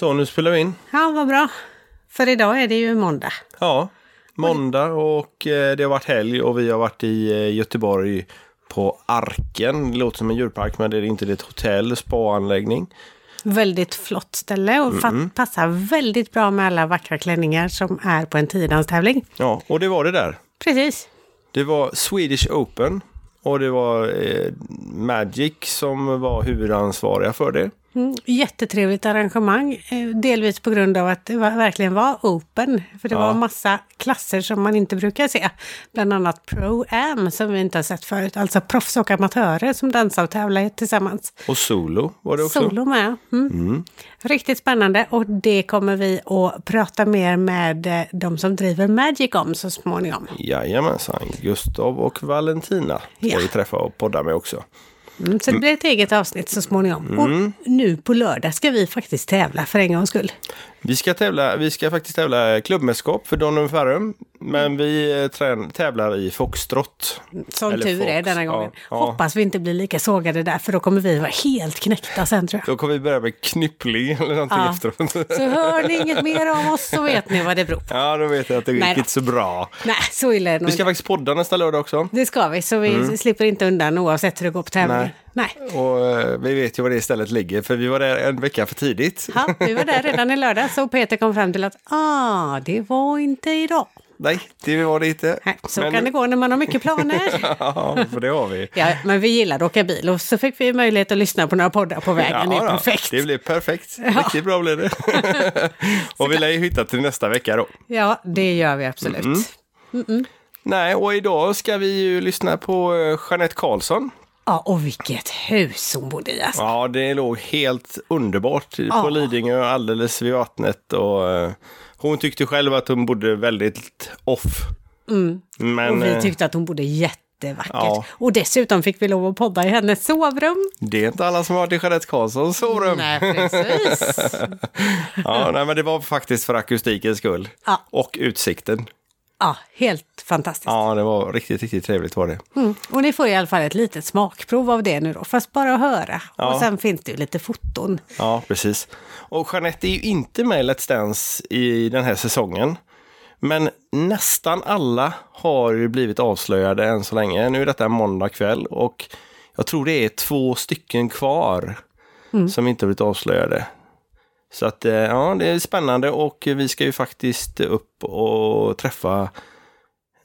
Så, nu spelar vi in. Ja, vad bra. För idag är det ju måndag. Ja, måndag och eh, det har varit helg och vi har varit i eh, Göteborg på Arken. Det låter som en djurpark men det är inte det är ett hotell, spaanläggning. Väldigt flott ställe och fa- passar väldigt bra med alla vackra klänningar som är på en tiodanstävling. Ja, och det var det där. Precis. Det var Swedish Open och det var eh, Magic som var huvudansvariga för det. Mm, jättetrevligt arrangemang. eh, Delvis på grund av att det var, verkligen var open. För det Ja. var massa klasser som man inte brukar se. Bland annat Pro-Am som vi inte har sett förut. Alltså proffs och amatörer som dansar och tävlar tillsammans. Och solo var det också. Solo med. Mm. Riktigt spännande och det kommer vi att prata mer med eh, de som driver Magic om så småningom. Jajamensan, Gustav och Valentina ska Ja. vi träffa och podda med också. Mm, så det blir ett eget avsnitt så småningom. Och nu på lördag ska vi faktiskt tävla för en gångs skull. Vi ska, tävla, vi ska faktiskt tävla klubbmästerskap för Donum Farum. Men vi eh, trän, tävlar i foxtrot. Som Eller tur är Fox, denna ja, gången. ja. Hoppas vi inte blir lika sågade där för då kommer vi vara helt knäckta sen tror jag. Då kommer vi börja med knyppling eller någonting Ja. efteråt. Så hör ni inget mer om oss så vet ni vad det beror på. Ja, då vet jag att det gick inte så bra. Nej, så illa är det Vi ska inte. faktiskt podda nästa lördag också. Det ska vi, så vi slipper inte undan oavsett hur det går på tävlingen. Nej. Och eh, vi vet ju var det stället ligger för vi var där en vecka för tidigt. Ja, vi var där redan i lördag så Peter kom fram till att ah, det var inte idag. Nej, det var det inte. Nej, så Men- kan det gå när man har mycket planer. ja, för det har vi. Ja, men vi gillar att åka bil och så fick vi möjlighet att lyssna på några poddar på vägen. det är perfekt. Det blir perfekt. Riktigt bra blir det. och vi lär ju hitta till nästa vecka då. Ja, det gör vi absolut. Mm. Nej, och idag ska vi ju lyssna på eh, Jeanette Karlsson. Ja, och vilket hus hon bodde i alltså. Ja, det låg helt underbart på Ja. Lidingö, alldeles vid vattnet. Och, eh, hon tyckte själv att hon bodde väldigt off. Men, Mm. Och vi eh, tyckte att hon bodde jättevackert. Ja. Och dessutom fick vi lov att podda i hennes sovrum. det är inte alla som har varit i Jeanette Karlssons sovrum. Nej, precis. Ja, nej, men det var faktiskt för akustikens skull. Ja. Och utsikten. Ja, helt fantastiskt. Ja, det var riktigt, riktigt trevligt var det. Mm. Och ni får i alla fall ett litet smakprov av det nu då, fast bara att höra. Ja. Och sen finns det ju lite foton. Ja, precis. Och Jeanette är ju inte med i Let's Dance i den här säsongen. Men nästan alla har ju blivit avslöjade än så länge. Nu är detta en måndag kväll och jag tror det är två stycken kvar som inte har blivit avslöjade. Så att eh, ja, det är spännande och vi ska ju faktiskt upp och träffa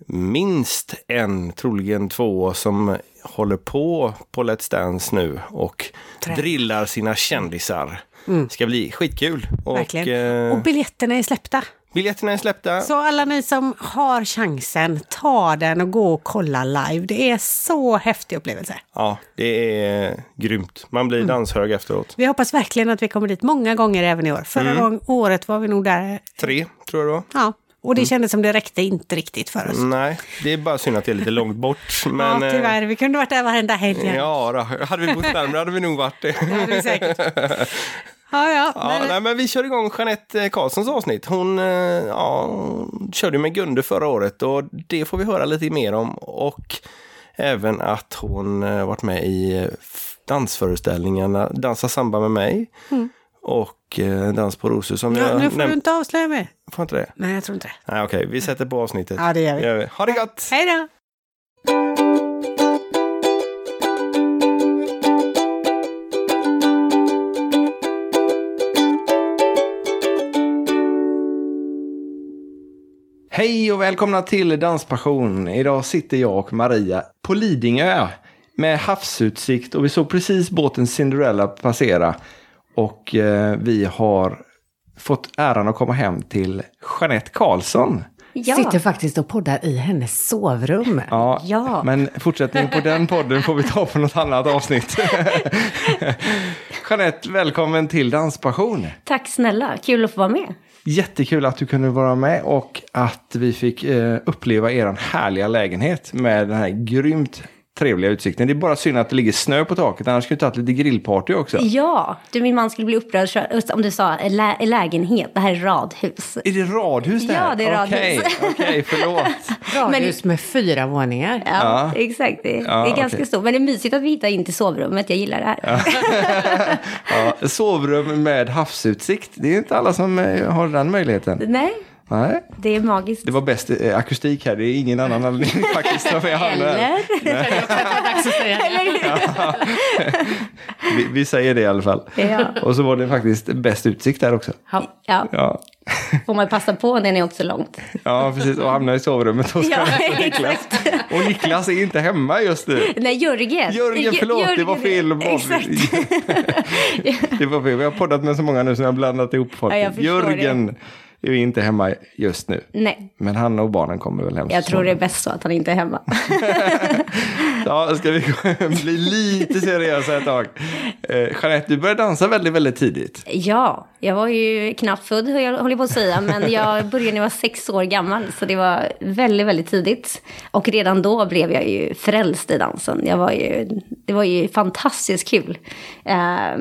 minst en, troligen två, som håller på på Let's Dance nu och Trä. drillar sina kändisar. ska bli skitkul. Och, eh, Och biljetterna är släppta. Biljetterna är släppta. Så alla ni som har chansen, ta den och gå och kolla live. Det är så häftig upplevelse. Ja, det är grymt. Man blir danshög efteråt. Vi hoppas verkligen att vi kommer dit många gånger även i år. Förra Mm. gång, året var vi nog där. Tre, tror jag det var. Ja, och det kändes som det räckte inte riktigt för oss. Nej, det är bara synd att det är lite långt bort. Mm. Men, ja, eh, tyvärr. Vi kunde varit där varenda helg. Ja, då. hade vi bott närmare hade vi nog varit det. Det hade vi säkert. Ja, ja. Ja, Men, nej, men vi kör igång Jeanette Karlssons avsnitt. Hon, eh, ja, hon körde med Gunde förra året och det får vi höra lite mer om. Och även att hon eh, varit med i eh, dansföreställningarna Dansa samba med mig och eh, Dans på rosor som ja, jag nu får du inte avslöja mer. Får inte det? Nej, jag tror inte det. Nej, okej, vi sätter på avsnittet. Ja, det gör vi. Ha det gott! Hej då! Hej och välkomna till Danspassion. Idag sitter jag och Maria på Lidingö med havsutsikt och vi såg precis båten Cinderella passera. Och eh, vi har fått äran att komma hem till Jeanette Karlsson. Ja. Sitter faktiskt och poddar i hennes sovrum. Ja, Ja. men fortsättning på den podden får vi ta på något annat avsnitt. Jeanette, välkommen till Danspassion. Tack snälla, kul att få vara med. Jättekul att du kunde vara med och att vi fick eh, uppleva er härliga lägenhet med den här grymt trevliga utsikten. Det är bara synd att det ligger snö på taket, annars skulle vi tagit lite grillparty också. Ja, du, min man skulle bli upprörd om du sa lä lägenhet. Det här är radhus. Är det radhus det här? Ja, det är radhus. Okej, okej, förlåt. Radhus med fyra våningar. Ja, Ja. exakt. Det, Ja, det är ganska okej. stort. Men det är mysigt att vi hittar in till sovrummet. Jag gillar det här. Ja, sovrum med havsutsikt. Det är inte alla som eh, har den möjligheten. Nej, Nej. det är magiskt. Det var bäst eh, akustik här. Det är ingen annan anledning faktiskt. som jag. Eller? det. Vi, vi säger det i alla fall. Ja. Och så var det faktiskt bäst utsikt där också. Ja. Ja, Ja, får man passa på när ni är också långt. ja precis. Och hamna i sovrummet hos Ja, Niklas. Och Niklas är inte hemma just nu. Nej, Jörgen. Jörgen, Jö- förlåt, det var fel. Exakt. Det var fel. Vi har poddat med så många nu så jag har blandat ihop folk. Ja, jag förstår Är inte hemma just nu. Nej, Men han och barnen kommer väl hem jag tror det är bäst så att han inte är hemma. Ja, ska vi bli lite seriösa ett tag? Eh, Jeanette, du började dansa väldigt, väldigt tidigt. Ja, jag var ju knappt född, jag håller på att säga, men jag började när jag var sex år gammal, så det var väldigt, väldigt tidigt. Och redan då blev jag ju frälst i dansen. Jag var ju, det var ju fantastiskt kul. Eh,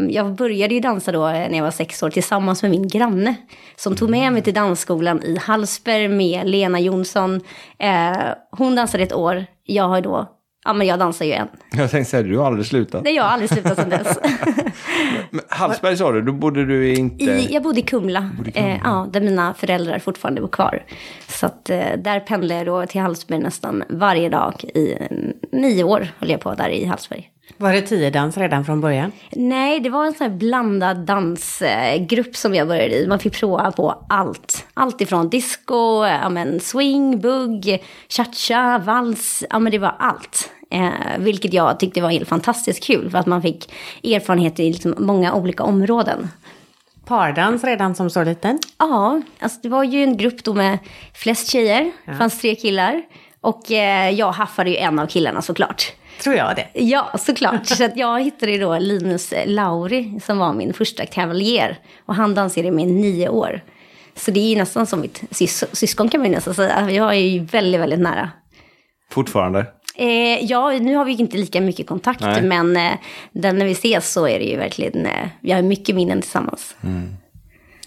Jag började ju dansa då när jag var sex år tillsammans med min granne, som tog med mig till dansskolan i Hallsberg med Lena Jonsson. Eh, Hon dansade ett år, jag har då, ja men jag dansar ju än. Jag tänkte säga, du har aldrig slutat. Nej, jag har aldrig slutat sedan dess. Men Hallsberg sa du, då bodde du inte... I, jag bodde i Kumla, Eh, ja, där mina föräldrar fortfarande bor kvar. Så att, eh, där pendlade jag då till Hallsberg nästan varje dag i eh, nio år, höll jag på där i Hallsberg. Var det tio dans redan från början? Nej, det var en sån här blandad dansgrupp som jag började i. Man fick prova på allt. Allt ifrån disco, ja, men swing, bugg, cha-cha, vals. Ja, men det var allt. Eh, vilket jag tyckte var helt fantastiskt kul. För att man fick erfarenhet i liksom många olika områden. Pardans redan som så liten? Ja, alltså det var ju en grupp då med flest tjejer. Det fanns tre killar. Och eh, jag haffade ju en av killarna såklart. Tror jag det. Ja, såklart. Så att jag hittade då Linus Lauri som var min första kavaljer. Och han dansade med nio år. Så det är ju nästan som mitt sys syskon kan man ju nästan säga. Jag är ju väldigt, väldigt nära. Fortfarande. Eh, ja, nu har vi inte lika mycket kontakt, Nej. men eh, den, när vi ses så är det ju verkligen, eh, vi har mycket minnen tillsammans.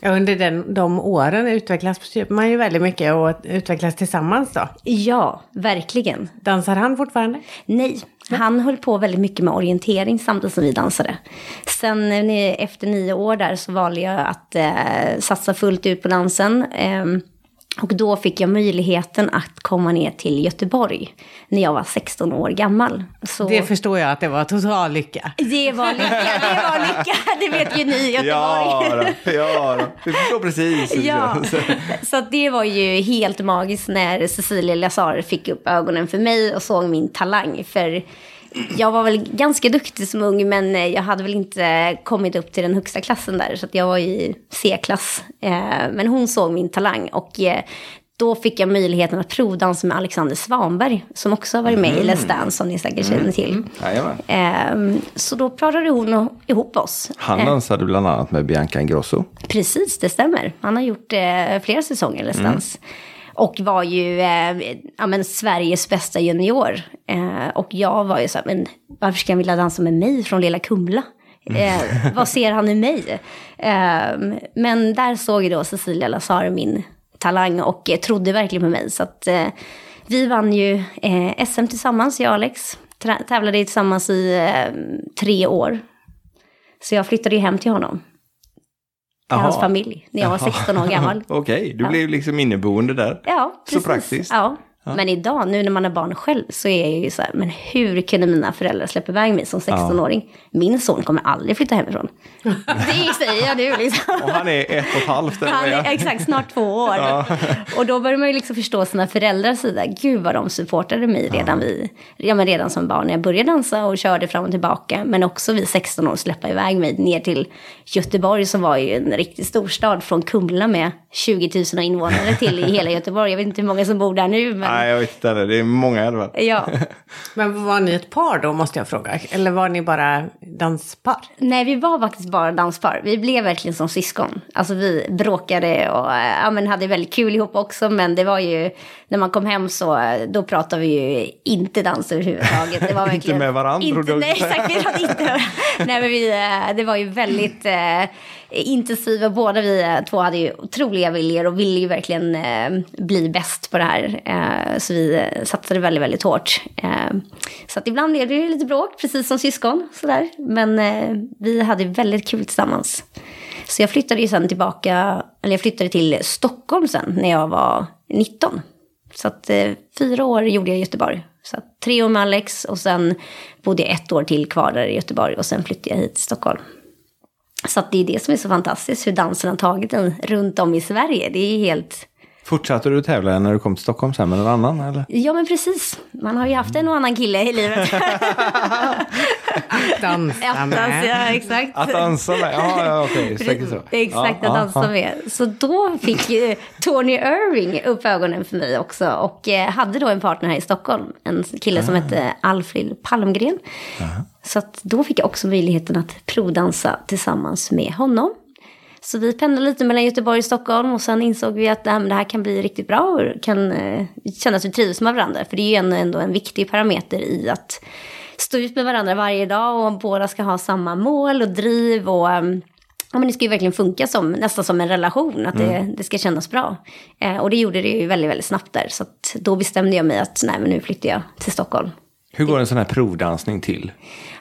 Ja, under den, de åren utvecklas man ju väldigt mycket och utvecklas tillsammans då. Ja, verkligen. Dansar han fortfarande? Nej, han höll på väldigt mycket med orientering samtidigt som vi dansade. Sen eh, efter nio år där så valde jag att eh, satsa fullt ut på dansen. Eh, och då fick jag möjligheten att komma ner till Göteborg när jag var 16 år gammal. Så Det förstår jag att det var total lycka. det var lycka, det var lycka, det vet ju ni i Göteborg. Ja, då, ja då. vi förstår precis. Ja, så det var ju helt magiskt när Cecilia Lazar fick upp ögonen för mig och såg min talang. För jag var väl ganska duktig som ung, men eh, jag hade väl inte kommit upp till den högsta klassen där. Så jag var i C-klass. Eh, Men hon såg min talang och eh, då fick jag möjligheten att provdansa med Alexander Svanberg, som också har varit med i Let's Dance, som ni säkert känner till. Jajamän. Eh, Så då pratade hon ihop oss. Han dansade bland annat med Bianca Ingrosso. Precis, det stämmer. Han har gjort flera säsonger Let's Dance. Och var ju eh, ja, men, Sveriges bästa junior. Eh, och jag var ju så här, men varför ska han vilja dansa med mig från lilla Kumla? Eh, vad ser han i mig? Eh, men där såg ju då Cecilia Lazar min talang och trodde verkligen på mig. Så att eh, vi vann ju eh, SM tillsammans, jag och Alex. Tävlade tillsammans i eh, tre år. Så jag flyttade ju hem till honom till hans Jaha. familj när jag var 16 år gammal. Okej, du Ja. blev liksom inneboende där. Ja, Så precis. praktiskt. Ja. Men idag, nu när man har barn själv, så är jag ju så här, men hur kunde mina föräldrar släppa iväg mig som 16-åring? Min son kommer aldrig flytta hemifrån. Det säger jag nu liksom. Och han är ett och ett halvt. eller Han är exakt snart två år. Och då börjar man ju liksom förstå sina föräldrars sida. Gud vad de supportade mig redan, vid, ja, men redan som barn jag började dansa och körde fram och tillbaka. Men också vid 16 år släppa iväg mig ner till Göteborg som var ju en riktigt stor stad från Kumla med 20 000 invånare till i hela Göteborg. Jag vet inte hur många som bor där nu. Men, Nej, jag vet inte heller. Det är många i alla fall. Ja. Men var ni ett par då måste jag fråga? Eller var ni bara danspar? Nej, vi var faktiskt bara danspar. Vi blev verkligen som syskon. Alltså vi bråkade och eh, ja, men hade väldigt kul ihop också. Men det var ju, när man kom hem så, eh, då pratade vi ju inte dans överhuvudtaget. Det var Inte med varandra, Inte, nej, exakt. Vi pratade inte Nej, men vi, eh, det var ju väldigt eh, Eh, intensiva. Båda vi eh, två hade ju otroliga viljor och ville ju verkligen eh, bli bäst på det här. Eh, så vi eh, satsade väldigt, väldigt hårt. Eh, så att ibland blev det ju lite bråk, precis som syskon. Sådär. Men eh, vi hade väldigt kul tillsammans. Så jag flyttade ju sen tillbaka, eller jag flyttade till Stockholm sen när jag var 19. Så att eh, fyra år gjorde jag i Göteborg. Så att, tre år med Alex och sen bodde jag ett år till kvar där i Göteborg och sen flyttade jag hit till Stockholm. Så att det är det som är så fantastiskt, hur dansen har tagit en runt om i Sverige. Det är helt... Fortsatte du tävla när du kom till Stockholm sen med någon annan? Eller? Ja men precis, man har ju haft en och annan kille i livet. Dansa Ja, dans, med. ja, exakt. Att dansa med? Ja, ja okej. Så. Är exakt Ja, att dansa ja. med. Så då fick ju Tony Irving upp ögonen för mig också. Och eh, hade då en partner här i Stockholm. En kille Ah. som hette Alfred Palmgren. Så att då fick jag också möjligheten att provdansa tillsammans med honom. Så vi pendlade lite mellan Göteborg och Stockholm och sen insåg vi att nej, det här kan bli riktigt bra och kan eh, känna att vi trivs med varandra. För det är ju ändå, ändå en viktig parameter i att stå ut med varandra varje dag och båda ska ha samma mål och driv och ehm, Ja, men det ska ju verkligen funka som, nästan som en relation, att det, det ska kännas bra. Eh, och det gjorde det ju väldigt, väldigt snabbt där. Så då bestämde jag mig att nej, men nu flyttar jag till Stockholm. Hur går en sån här provdansning till?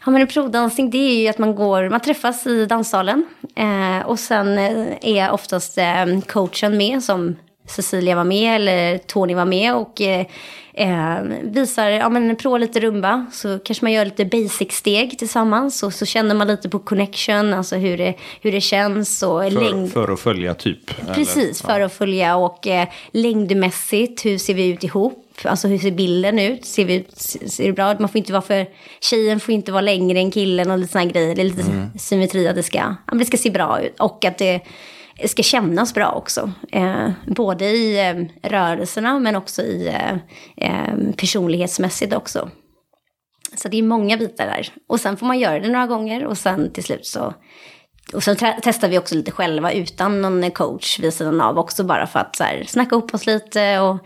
Ja, men en provdansning det är ju att man går, man träffas i danssalen eh, och sen eh, är oftast eh, coachen med som Cecilia var med eller Tony var med och eh, eh, visar, ja men prova lite rumba så kanske man gör lite basic-steg tillsammans och så känner man lite på connection, alltså hur det, hur det känns och För, längd. för att följa typ? eller? Precis, för att följa och eh, längdmässigt, hur ser vi ut ihop? Alltså hur ser bilden ut? Ser, vi ut? ser det bra ut? Man får inte vara för, tjejen får inte vara längre än killen och lite sådana grejer. Det är lite symmetri att det ska, det ska se bra ut. Och att det ska kännas bra också. Eh, både i eh, rörelserna men också i eh, eh, personlighetsmässigt också. Så det är många bitar där. Och sen får man göra det några gånger och sen till slut så och sen testar vi också lite själva utan någon coach vid sidan av också bara för att så här, snacka upp oss lite. Och,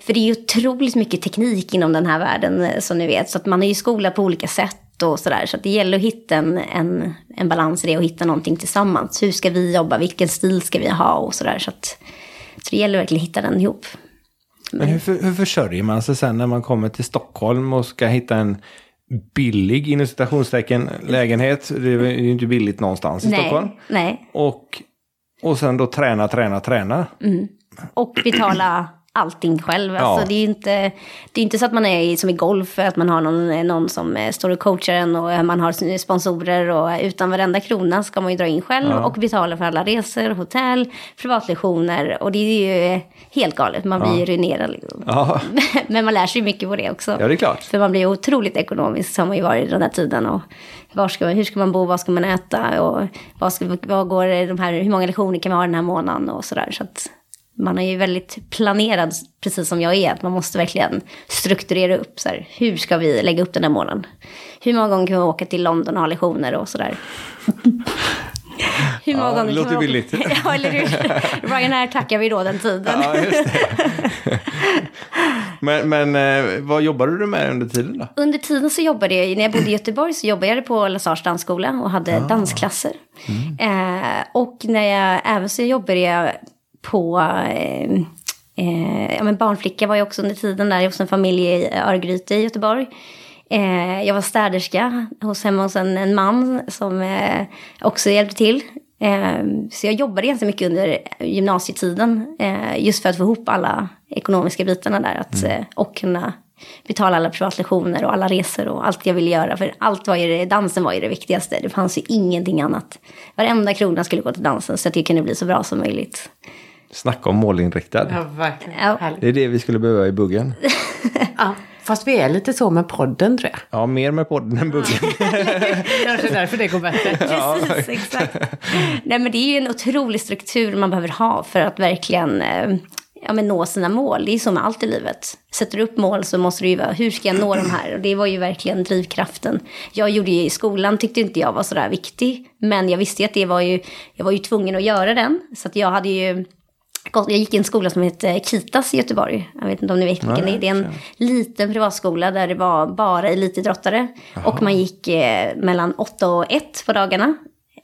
för det är ju otroligt mycket teknik inom den här världen eh, som ni vet. Så att man är ju skolad på olika sätt och sådär. Så att det gäller att hitta en, en, en balans i det och hitta någonting tillsammans. Hur ska vi jobba? Vilken stil ska vi ha? Och sådär. Så, att, så det gäller verkligen att hitta den ihop. Men hur, för- hur försörjer man sig sen när man kommer till Stockholm och ska hitta en billig, inom citationstecken, lägenhet? Det är ju inte billigt någonstans i Stockholm. Nej, nej. Och, och sen då träna, träna, träna. Och betala allting själv. Alltså, Ja. det är inte, det är inte så att man är i- som i golf, att man har någon, någon som eh, står och coachar en och man har sponsorer. Och, utan varenda krona ska man ju dra in själv och betala för alla resor, hotell, privatlektioner. Och det är ju helt galet, man blir ju ruinerad. Liksom. Ja, Men man lär sig mycket på det också. ja det är klart. För man blir otroligt ekonomisk som man ju varit den här tiden. Och var ska, hur ska man bo, vad ska man äta och vad, ska, vad går de här, hur många lektioner kan man ha den här månaden och sådär. Så att man är ju väldigt planerad, precis som jag är. Att man måste verkligen strukturera upp. Så här, hur ska vi lägga upp den här månaden? Hur många gånger kan vi åka till London och ha lektioner och sådär? Hur många Ja, gånger låter kan billigt. Åka... ja, eller hur? Ryanair tackar vi då den tiden. Ja, men men eh, vad jobbade du med under tiden då? Under tiden så jobbade jag, när jag bodde i Göteborg så jobbade jag på Lasars dansskola och hade dansklasser. Eh, och när jag, även så jobbade jag på, eh, eh, ja men barnflicka var jag också under tiden där hos en familj i Örgryte i Göteborg. Eh, jag var städerska hos hemma hos en, en man som eh, också hjälpte till. Eh, så jag jobbade ganska mycket under gymnasietiden. Eh, just för att få ihop alla ekonomiska bitarna där. Att, eh, och kunna betala alla privatlektioner och alla resor och allt jag ville göra. För allt var ju det, dansen var ju det viktigaste. Det fanns ju ingenting annat. Varenda krona skulle gå till dansen så att det kunde bli så bra som möjligt. Snacka om målinriktad. Ja, verkligen. Ja. Det är det vi skulle behöva i buggen. Ja, fast vi är lite så med podden tror jag. Ja, mer med podden än buggen. Kanske därför det går bättre. Precis, exakt. Nej men det är ju en otrolig struktur man behöver ha för att verkligen eh, ja, men nå sina mål. Det är som med allt i livet. Sätter du upp mål så måste du ju vara, hur ska jag nå de här? Och det var ju verkligen drivkraften. Jag gjorde ju i skolan, tyckte inte jag var sådär viktig. Men jag visste ju att det var ju, jag var ju tvungen att göra den. Så att jag hade ju, jag gick i en skola som heter Kitas i Göteborg. Jag vet inte om ni vet vilken det är. Det är en liten privatskola där det var bara elitidrottare. Och man gick eh, mellan 8 och 1 på dagarna.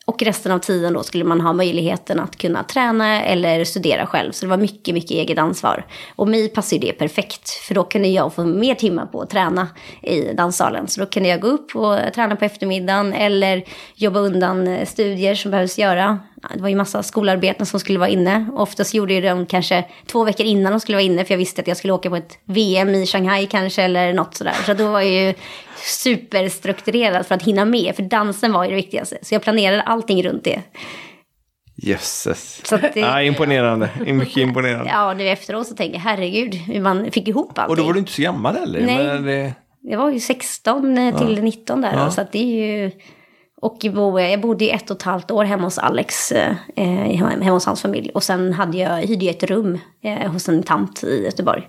Och resten av tiden då skulle man ha möjligheten att kunna träna eller studera själv. Så det var mycket, mycket eget ansvar. Och mig passade det perfekt. För då kunde jag få mer timmar på att träna i danssalen. Så då kunde jag gå upp och träna på eftermiddagen. Eller jobba undan studier som behövs göra. Det var ju massa skolarbeten som skulle vara inne. Oftast gjorde jag dem kanske två veckor innan de skulle vara inne. För jag visste att jag skulle åka på ett VM i Shanghai kanske. Eller något sådär. Så då var jag ju superstrukturerad för att hinna med. För dansen var ju det viktigaste. Så jag planerade allting runt det. Jösses. Det- Ja, imponerande. Mycket imponerande. Ja, nu efteråt så tänker jag herregud hur man fick ihop allting. Och då var du inte så gammal heller. Nej. Men det... Jag var ju 16 till 19 där. Ja. Så att det är ju... Och jag bo- jag bodde i ett och ett halvt år hemma hos Alex, eh, hemma hos hans familj. Och sen hade jag, hyrde jag ett rum eh, hos en tant i Göteborg.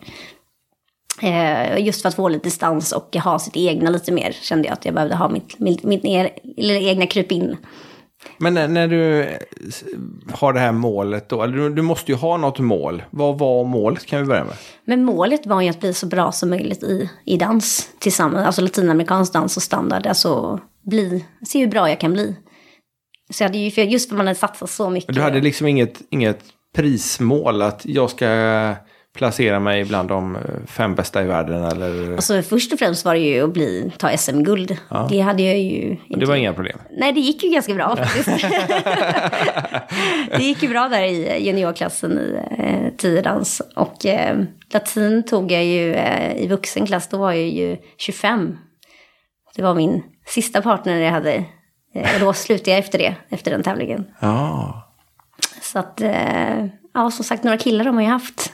Eh, just för att få lite distans och ha sitt egna lite mer. Kände jag att jag behövde ha mitt, mitt, mitt e- eller egna krypin. Men när, när du eh, har det här målet då, eller du, du måste ju ha något mål. Vad var målet kan vi börja med? Men målet var ju att bli så bra som möjligt i, i dans tillsammans. Alltså latinamerikansk dans och standard. Alltså bli, se hur bra jag kan bli. Så jag hade ju, just för man hade satsat så mycket. Du hade liksom inget, inget prismål att jag ska placera mig bland de eh, fem bästa i världen eller? Alltså först och främst var det ju att bli, ta SM-guld. Det hade jag ju inte. Det var inga problem. Nej, det gick ju ganska bra faktiskt. det gick ju bra där i juniorklassen i eh, tiodans. Och eh, latin tog jag ju eh, i vuxenklass, då var jag ju 25. Det var min sista partner jag hade. Eh, och då slutade jag efter det, efter den tävlingen. Ja. Så att, eh, ja som sagt, några killar har man ju haft.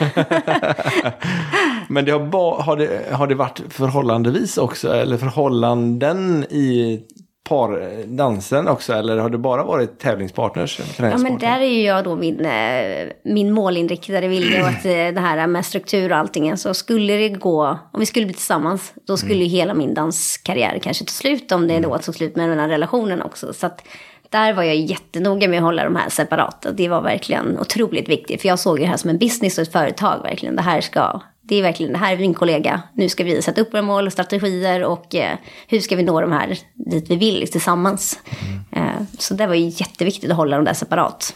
Men det har, ba, har, det, har det varit förhållandevis också, eller förhållanden i pardansen också, eller har det bara varit tävlingspartners? Ja, men där är ju jag då min, eh, min målinriktade vilja och att eh, det här med struktur och allting. Så skulle det gå, om vi skulle bli tillsammans, då skulle ju hela min danskarriär kanske ta slut om det då tog slut med den här relationen också. Så att där var jag jättenoga med att hålla de här separata. Det var verkligen otroligt viktigt. För jag såg det här som en business och ett företag verkligen. Det här ska, det är verkligen, det här är min kollega. Nu ska vi sätta upp våra mål och strategier och eh, hur ska vi nå de här dit vi vill tillsammans. Eh, så det var ju jätteviktigt att hålla dem där separat.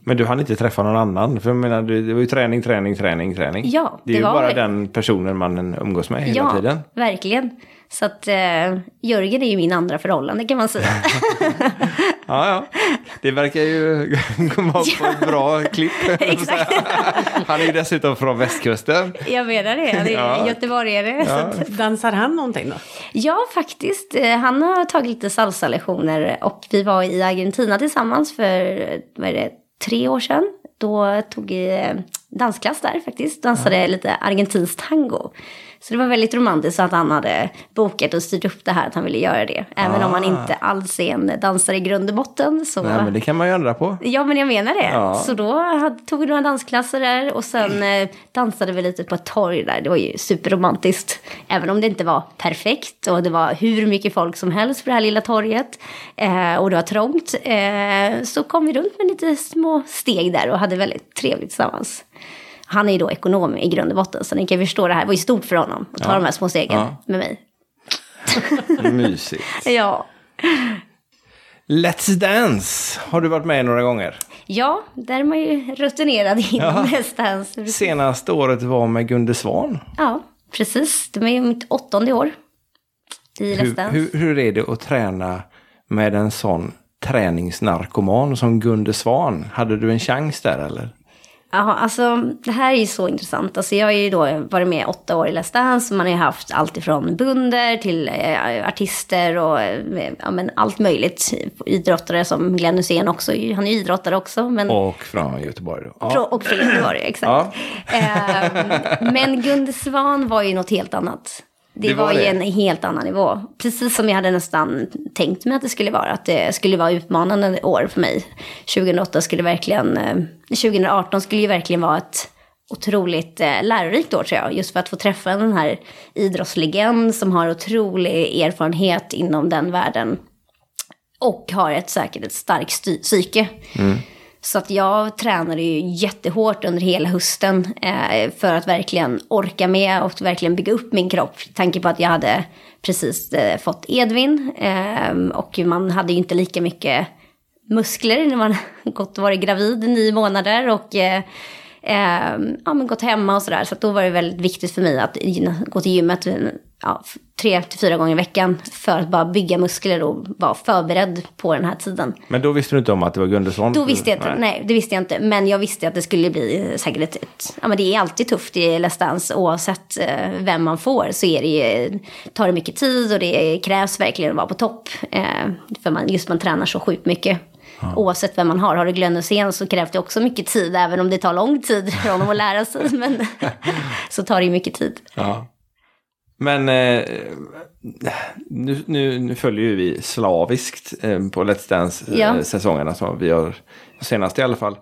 Men du hann inte träffa någon annan? För jag menar, det var ju träning, träning, träning, träning. Ja, det är det ju var bara den personen man umgås med hela ja, tiden. verkligen. Så att eh, Jörgen är ju min andra förhållande kan man säga. Ja, ja. Det verkar ju vara på ett bra klipp. Exakt. Han är ju dessutom från västkusten. Jag menar det, han är Ja. göteborgare. Att, Dansar han någonting då? ja, faktiskt. Eh, Han har tagit lite salsa-lektioner och vi var i Argentina tillsammans för vad är det, tre år sedan. Då tog vi eh, dansklass där faktiskt. Dansade lite argentinsk tango. Så det var väldigt romantiskt att han hade bokat och styrt upp det här att han ville göra det. Även om han inte alls är en dansare i grund och botten. Så... Nej, men det kan man ju ändra på. Ja, men jag menar det. Ja. Så då tog vi några dansklasser där och sen eh, dansade vi lite på ett torg där. Det var ju superromantiskt. Även om det inte var perfekt och det var hur mycket folk som helst på det här lilla torget. Eh, och det var trångt. Eh, så kom vi runt med lite små steg där och hade väldigt trevligt tillsammans. Han är ju då ekonom i grund och botten, så ni kan förstå det här. Det var ju stort för honom att ta Ja. de här små stegen Ja. med mig. Mysigt. Ja. Let's Dance har du varit med i några gånger. ja, där är man ju rutinerad inom hästdans. Senaste året var med Gunde Svan. Ja, precis. Det är mitt åttonde år i Hur, Let's Dance. hur, hur är det att träna med en sån träningsnarkoman som Gunde Svan? Hade du en chans där eller? Ja, alltså det här är ju så intressant. Alltså, jag har ju då varit med åtta år i Let's Dance. Man har ju haft allt ifrån bunder till eh, artister och eh, ja, men allt möjligt. Idrottare som Glenn Hysén också. Han är ju idrottare också. Men... Och från Göteborg då. Frå- Och var det, exakt. Ehm, men Gunde Svan var ju något helt annat. Det, Det var var, ju en helt annan nivå. Precis som jag hade nästan tänkt mig att det skulle vara. Att det skulle vara utmanande år för mig. 2008 skulle verkligen... eh, 2018 skulle ju verkligen vara ett otroligt eh, lärorikt år tror jag. Just för att få träffa den här idrottslegend som har otrolig erfarenhet inom den världen. Och har ett säkert ett starkt psyke. Så att jag tränade ju jättehårt under hela hösten eh, för att verkligen orka med och verkligen bygga upp min kropp. Tanke på att jag hade precis eh, fått Edvin eh, och man hade ju inte lika mycket muskler när man gått och varit gravid i nio månader och eh, eh, ja, men gått hemma och sådär. Så att då var det väldigt viktigt för mig att gå till gymmet ja, tre till fyra gånger i veckan för att bara bygga muskler och vara förberedd på den här tiden. Men då visste du inte om att det var Gunde Svan? Då visste jag inte, nej. det visste jag inte. Men jag visste att det skulle bli säkert ett, ett ja men det är alltid tufft i Let's Dance oavsett eh, vem man får så är det ju, tar det mycket tid och det krävs verkligen att vara på topp. Eh, för man, just man tränar så sjukt mycket. Oavsett vem man har. Har du Glenn Hysén så krävs det också mycket tid. Även om det tar lång tid för honom att lära sig. Men så tar det ju mycket tid. Ja. Men eh, nu, nu, nu följer ju vi slaviskt eh, på Let's Dance-säsongerna Ja. som vi har senast i alla fall.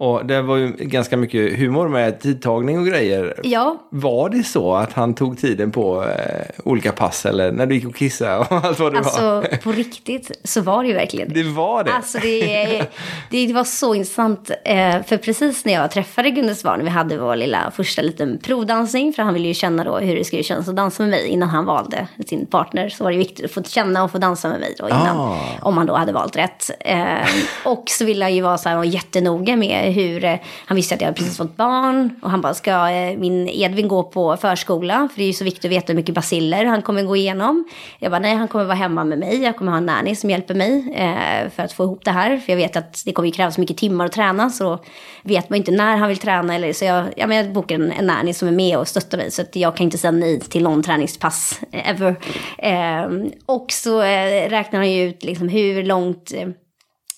Och det var ju ganska mycket humor med tidtagning och grejer. Ja, Var det så att han tog tiden på eh, olika pass eller när du gick och kissade och allt vad det var? alltså på riktigt så var det ju verkligen det. Var det? Alltså det, det var så intressant. Eh, för precis när jag träffade Gunde Svan, vi hade vår lilla första liten provdansning. För han ville ju känna då hur det skulle kännas att dansa med mig innan han valde sin partner. Så var det viktigt att få känna och få dansa med mig då innan. Ah. Om han då hade valt rätt. Eh, och så ville han ju vara så här och jättenoga med hur, eh, han visste att jag hade precis fått barn. Och han bara, ska eh, min Edvin gå på förskola? För det är ju så viktigt att veta hur mycket basiller han kommer gå igenom. Jag bara, nej han kommer vara hemma med mig. Jag kommer ha en nanny som hjälper mig eh, för att få ihop det här. För jag vet att det kommer ju krävas mycket timmar att träna. Så vet man inte när han vill träna. Eller, så jag, ja, men jag bokar en, en nanny som är med och stöttar mig. Så att jag kan inte säga nej till någon träningspass ever. Eh, och så eh, räknar han ju ut liksom hur långt eh,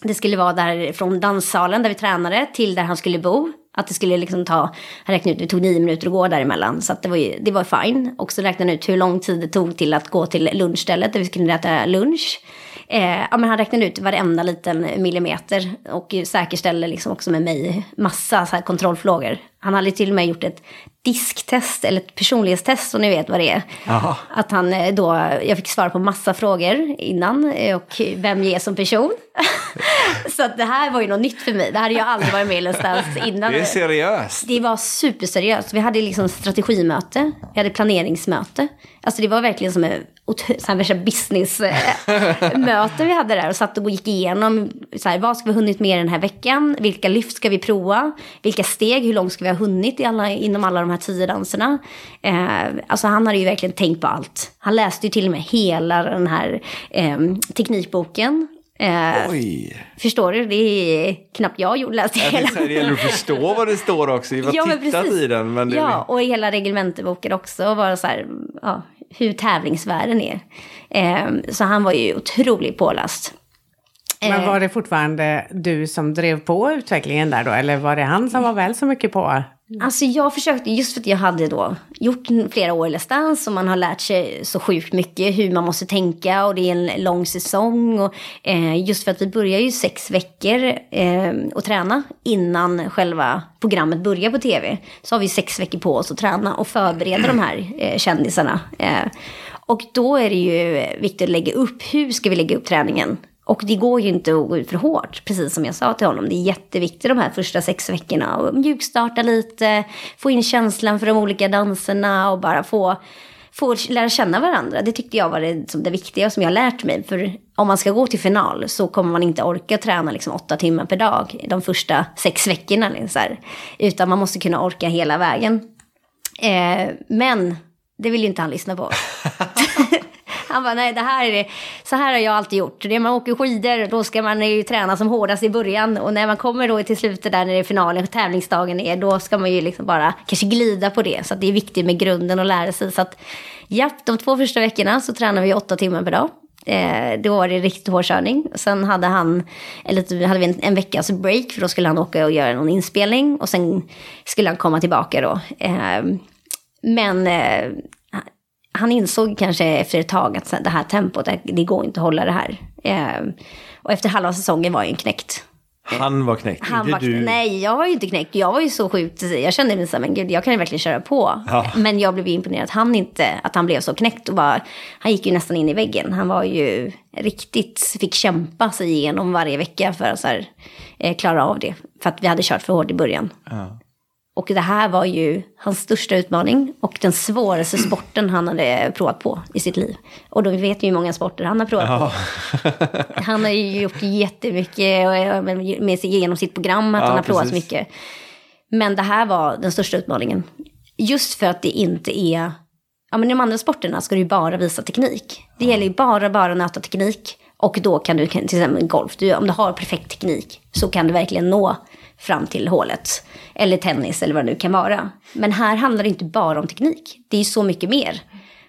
det skulle vara där från danssalen där vi tränade till där han skulle bo. Att det skulle liksom ta, han räknade ut, det tog nio minuter att gå däremellan. Så att det var ju, det var fine. Och så räknade han ut hur lång tid det tog till att gå till lunchstället där vi skulle äta lunch. Eh, ja, men han räknade ut varenda liten millimeter och säkerställde liksom också med mig massa så här kontrollfrågor. Han hade till och med gjort ett disktest eller ett personlighetstest om ni vet vad det är. Jaha. Att han eh, då, jag fick svara på massa frågor innan eh, och vem jag är som person. så att det här var ju något nytt för mig. Det hade jag aldrig varit med i Dance innan. Det är seriöst. Det var superseriöst. Vi hade liksom strategimöte, vi hade planeringsmöte. Alltså det var verkligen som så här värsta businessmöte vi hade där och satt och gick igenom så här, vad ska vi ha hunnit med den här veckan? Vilka lyft ska vi prova? Vilka steg, hur långt ska vi ha hunnit i alla, inom alla de här tio danserna? Eh, alltså han hade ju verkligen tänkt på allt. Han läste ju till och med hela den här eh, teknikboken. Eh, Oj. förstår du? Det är knappt jag gjorde, läste Jag hela. det gäller att förstå vad det står också. Vi har Ja, tittat precis. i den. Men det Ja, och i hela reglementboken också. Bara så här, ja, hur tävlingsvärlden är. Ehm, så han var ju otroligt påläst. Men Eh, var det fortfarande du som drev på utvecklingen där då? Eller var det han som var väl så mycket på? Alltså jag försökte, just för att jag hade då gjort flera år i Let's Dance och man har lärt sig så sjukt mycket hur man måste tänka och det är en lång säsong. Och, eh, just för att vi börjar ju sex veckor eh, att träna innan själva programmet börjar på tv. Så har vi sex veckor på oss att träna och förbereda de här eh, kändisarna. Eh, och då är det ju viktigt att lägga upp, hur ska vi lägga upp träningen? Och det går ju inte att gå ut för hårt, precis som jag sa till honom. Det är jätteviktigt de här första sex veckorna att mjukstarta lite, få in känslan för de olika danserna och bara få, få lära känna varandra. Det tyckte jag var det, som det viktiga som jag har lärt mig. För om man ska gå till final så kommer man inte orka träna liksom åtta timmar per dag de första sex veckorna. Liksom. Utan man måste kunna orka hela vägen. Eh, men det vill ju inte han lyssna på. Han bara, nej det här är det. Så här har jag alltid gjort. När man åker skidor, då ska man ju träna som hårdast i början. Och när man kommer då till slutet där när det är finalen, tävlingsdagen är, då ska man ju liksom bara kanske glida på det. Så att det är viktigt med grunden och lära sig. Så att, ja, de två första veckorna så tränar vi åtta timmar per dag. Eh, då var det riktigt hård körning. Sen hade han, eller hade vi en, en veckas break, för då skulle han åka och göra någon inspelning. Och sen skulle han komma tillbaka då. Eh, men eh, han insåg kanske efter ett tag att det här tempot, det- går inte att hålla det här. Eh, och efter halva säsongen var jag knäckt. Han var knäckt, Han inte var, du. Nej, jag var ju inte knäckt. Jag var ju så sjukt. Jag kände mig så här, men gud, jag kan ju verkligen köra på. Ja. Men jag blev imponerad att han inte, att han blev så knäckt och bara, han gick ju nästan in i väggen. Han var ju riktigt, fick kämpa sig igenom varje vecka för att så här, eh, klara av det. För att vi hade kört för hårt i början. Ja. Och det här var ju hans största utmaning och den svåraste sporten han hade provat på i sitt liv. Och då vet vi hur många sporter han har provat på. Ja. Han har ju gjort jättemycket med sig genom sitt program, att Ja, han har provat så mycket. Men det här var den största utmaningen. Just för att det inte är... Ja, men i de andra sporterna ska du ju bara visa teknik. Det gäller ju bara, bara nöta teknik. Och då kan du, till exempel golf, du, om du har perfekt teknik så kan du verkligen nå fram till hålet. Eller tennis eller vad det nu kan vara. Men här handlar det inte bara om teknik. Det är ju så mycket mer.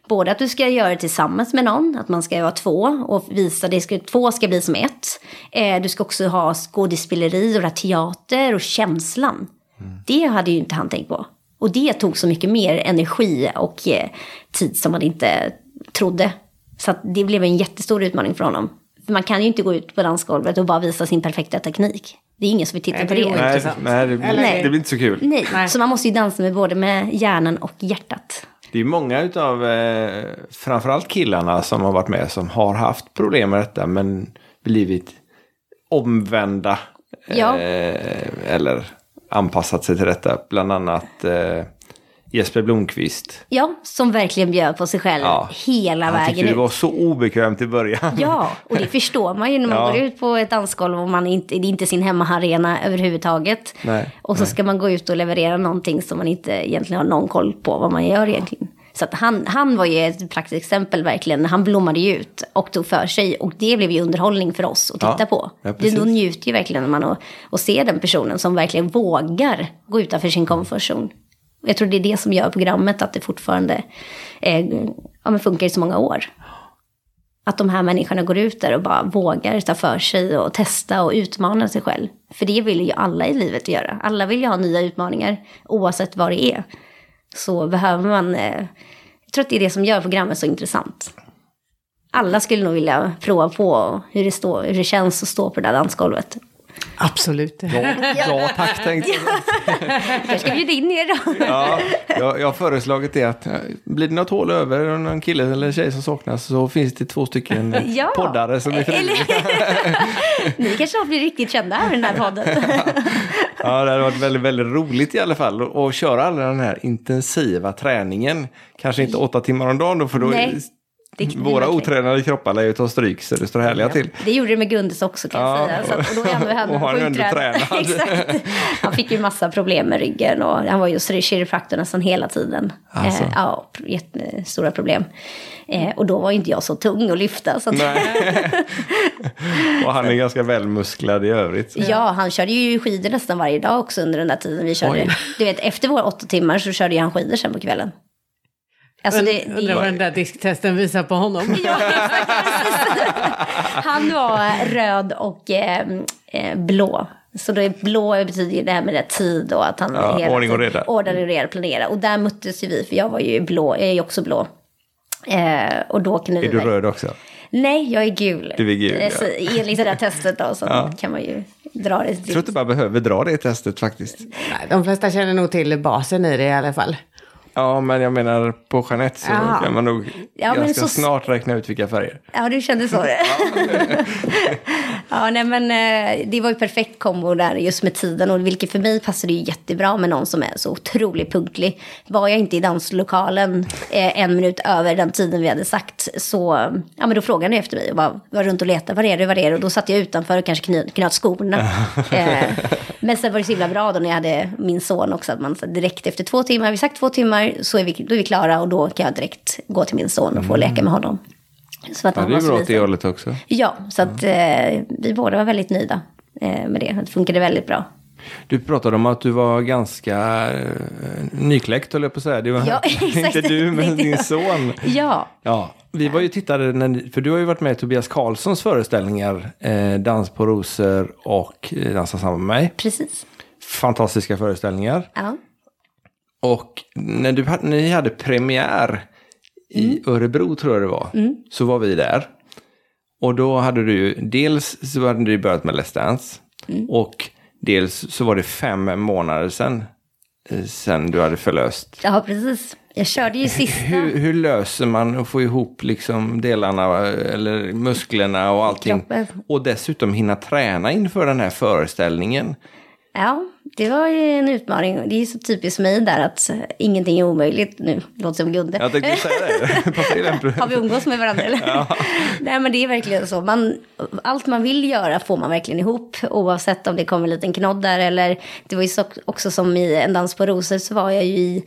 Både att du ska göra det tillsammans med någon, att man ska vara två och visa det, ska, två ska bli som ett. Eh, du ska också ha skådespeleri och teater och känslan. Det hade ju inte han tänkt på. Och det tog så mycket mer energi och eh, tid som man inte trodde. Så det blev en jättestor utmaning för honom. För man kan ju inte gå ut på dansgolvet och bara visa sin perfekta teknik. Det är ingen som vill titta Nej, på det det. Nej, nej det, blir, Eller- det blir inte så kul. Nej, Nej. så man måste ju dansa med både med hjärnan och hjärtat. Det är många utav eh, framförallt killarna som har varit med som har haft problem med detta men blivit omvända. Ja. Eh, eller anpassat sig till detta. Bland annat eh, Jesper Blomqvist. Ja, som verkligen bjöd på sig själv Ja. hela Han tyckte vägen det ut. var så obekvämt i början. Ja, och det förstår man ju när man Ja. går ut på ett dansgolv och man inte, det är inte sin hemmaarena överhuvudtaget. Nej, och så ska man gå ut och leverera någonting som man inte egentligen har någon koll på vad man gör egentligen. Så att han, han var ju ett praktiskt exempel verkligen. Han blommade ju ut och tog för sig. Och det blev ju underhållning för oss att titta Ja, på. ja, det, då njuter ju verkligen man och, och ser den personen som verkligen vågar gå utanför sin. Och jag tror det är det som gör programmet att det fortfarande eh, ja, men funkar i så många år. Att de här människorna går ut där och bara vågar ta för sig och testa och utmana sig själv. För det vill ju alla i livet göra. Alla vill ju ha nya utmaningar oavsett vad det är. Så behöver man... Eh, jag tror att det är det som gör programmet så intressant. Alla skulle nog vilja prova på hur det, står, hur det känns att stå på det där dansgolvet. Absolut. Ja, ja tack tänkte jag. Jag ska bjuda in er då. Ja, jag, jag har föreslagit det att eh, blir det något hål över någon kille eller tjej som saknas så finns det två stycken Ja. poddare som är frivilliga. Ni kanske snart blir riktigt kända här i den här podden. Ja, det hade varit väldigt, väldigt roligt i alla fall att- köra all den här intensiva träningen. Kanske inte åtta timmar om dagen då, för då Nej, det våra otränade kroppar lär ju ta stryk så det står härliga till. Det gjorde det med Gundes också kan jag Ja, säga. Så att, och då är han, och han är fick ju massa problem med ryggen och han var ju hos kiropraktor nästan hela tiden. Alltså. Eh, ja, jättestora problem. Eh, och då var ju inte jag så tung att lyfta. Så att, och han är ganska välmusklad i övrigt. Ja, han körde ju skidor nästan varje dag också under den där tiden vi körde. Oj. Du vet, efter våra åtta timmar så körde han skidor sen på kvällen. Alltså det, det, Undrar vad den där disktesten visar på honom. Ja. Han var röd och eh, eh, blå. Så det blå betyder ju det här med det tid och att han Ja, hela ordning och reda. Ordning och reda, planera. Och där möttes ju vi, för jag var ju blå, jag är ju också blå. Eh, och då kunde Är vi... du röd också? Nej, jag är gul. Du är gul, Eh, ja. så Enligt det där testet då, så kan man ju dra det Jag tror inte bara behöver dra det testet faktiskt. Nej, de flesta känner nog till basen i det i alla fall. Ja, men jag menar på Jeanette så Ja. kan man nog Ja, ganska så- snart räkna ut vilka färger. Ja, du kände så. ja, nej men eh, det var ju perfekt kombo där just med tiden. Och vilket för mig passade ju jättebra med någon som är så otroligt punktlig. Var jag inte i danslokalen eh, en minut över den tiden vi hade sagt så, ja men då frågade han efter mig och bara var runt och letade. Var är du, var är du? Och då satt jag utanför och kanske knöt, knöt skorna. eh, men sen var det så himla bra då när jag hade min son också. Att man direkt efter två timmar, vi sagt två timmar, så är vi, då är vi klara och då kan jag direkt gå till min son och få leka med honom. Så att Ja, det var är bra åt det hållet också. Ja, så att eh, vi båda var väldigt nöjda eh, med det. Det funkade väldigt bra. Du pratade om att du var ganska uh, nykläckt, höll jag på att säga. Det var Ja, inte du, men din son. Ja, Ja, vi var ju tittare, när, för du har ju varit med i Tobias Karlssons föreställningar, eh, Dans på rosor och eh, Dansa samman med mig. precis. Fantastiska föreställningar. Ja. Och när du, hade- ni hade premiär i Örebro, tror jag det var, så var vi där. Och då hade du, dels så hade du börjat med Let's Dance. Och dels så var det fem månader sedan, eh, sedan du hade förlöst. Ja, precis. Jag körde ju sista. Hur, hur löser man att få ihop liksom delarna eller musklerna och allting? Kroppen. Och dessutom hinna träna inför den här föreställningen. Ja, det var ju en utmaning. Det är så typiskt mig där att ingenting är omöjligt. Nu låter som Gunde. Jag tänkte säga det. Har vi umgås med varandra eller? Nej men det är verkligen så. Man, allt man vill göra får man verkligen ihop. Oavsett om det kommer en liten knodd där eller. Det var ju så, också som i En dans på rosor så var jag ju i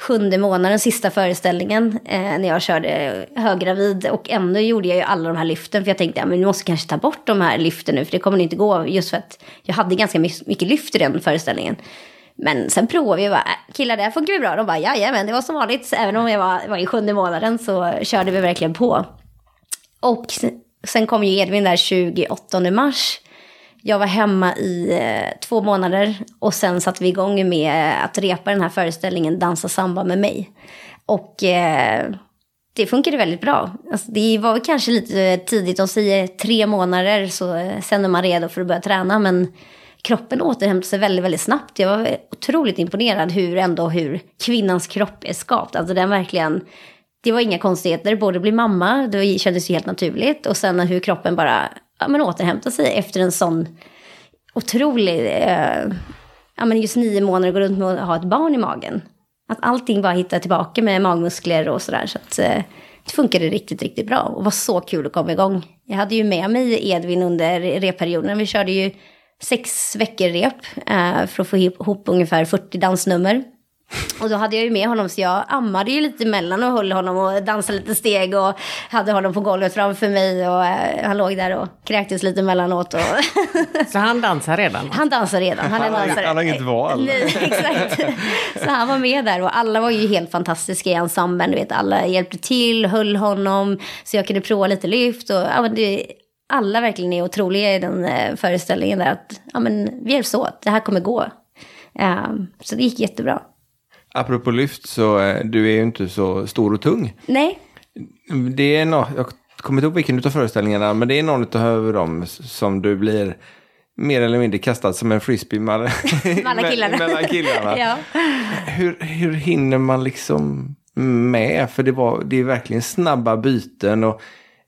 sjunde månaden, sista föreställningen, eh, när jag körde höggravid. Och ändå gjorde jag ju alla de här lyften. För jag tänkte, ja, men vi måste kanske ta bort de här lyften nu. För det kommer inte gå. Just för att jag hade ganska mycket lyft i den föreställningen. Men sen provade vi och bara, äh, killar det här funkar ju bra. De bara, jajamän, det var som vanligt. Så även om jag var, var i sjunde månaden så körde vi verkligen på. Och sen kom ju Edvin där 28 mars. Jag var hemma i eh, två månader och sen satte vi igång med eh, att repa den här föreställningen Dansa samba med mig. Och eh, det funkade väldigt bra. Alltså, det var kanske lite eh, tidigt, de säger tre månader så eh, sen är man redo för att börja träna. Men kroppen återhämtade sig väldigt, väldigt snabbt. Jag var otroligt imponerad hur ändå hur kvinnans kropp är skapt. Alltså den verkligen, det var inga konstigheter. Både bli mamma, det kändes ju helt naturligt. Och sen hur kroppen bara ja, men återhämta sig efter en sån otrolig, eh, ja men just nio månader gå runt med att ha ett barn i magen. Att allting bara hittar tillbaka med magmuskler och sådär. Så att eh, det funkade riktigt, riktigt bra. Och var så kul att komma igång. Jag hade ju med mig Edvin under repperioden. Vi körde ju sex veckor rep eh, för att få ihop ungefär 40 dansnummer. Och då hade jag ju med honom så jag ammade ju lite emellan och höll honom och dansade lite steg och hade honom på golvet framför mig och eh, han låg där och kräktes lite emellanåt. Och Så han dansar redan? han dansar redan, han är Han har- han har inget val. Nej, exakt. Så han var med där och alla var ju helt fantastiska i ensemblen. Du vet, alla hjälpte till, höll honom så jag kunde prova lite lyft. Och, ja, men det, alla verkligen är otroliga i den eh, föreställningen där att ja, men, vi hjälps åt, det här kommer gå. Um, så det gick jättebra. Apropå lyft så eh, du är ju inte så stor och tung. Nej, Det är något, jag kommer inte ihåg vilken av föreställningarna, men det är någon av dem som du blir mer eller mindre kastad som en frisbee mellan, alla killarna. mellan killarna. ja. hur, hur hinner man liksom med? För det, var, det är verkligen snabba byten och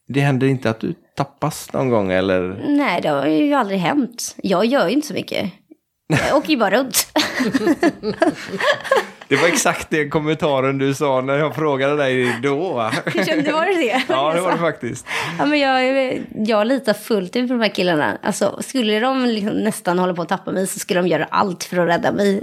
det händer inte att du tappas någon gång eller? Nej, det har ju aldrig hänt. Jag gör ju inte så mycket. Jag åker ju bara runt. Det var exakt den kommentaren du sa när jag frågade dig då. Kände var det det? Ja, det var det faktiskt. Ja, men jag, jag litar fullt ut på de här killarna. Alltså, skulle de liksom nästan hålla på att tappa mig så skulle de göra allt för att rädda mig.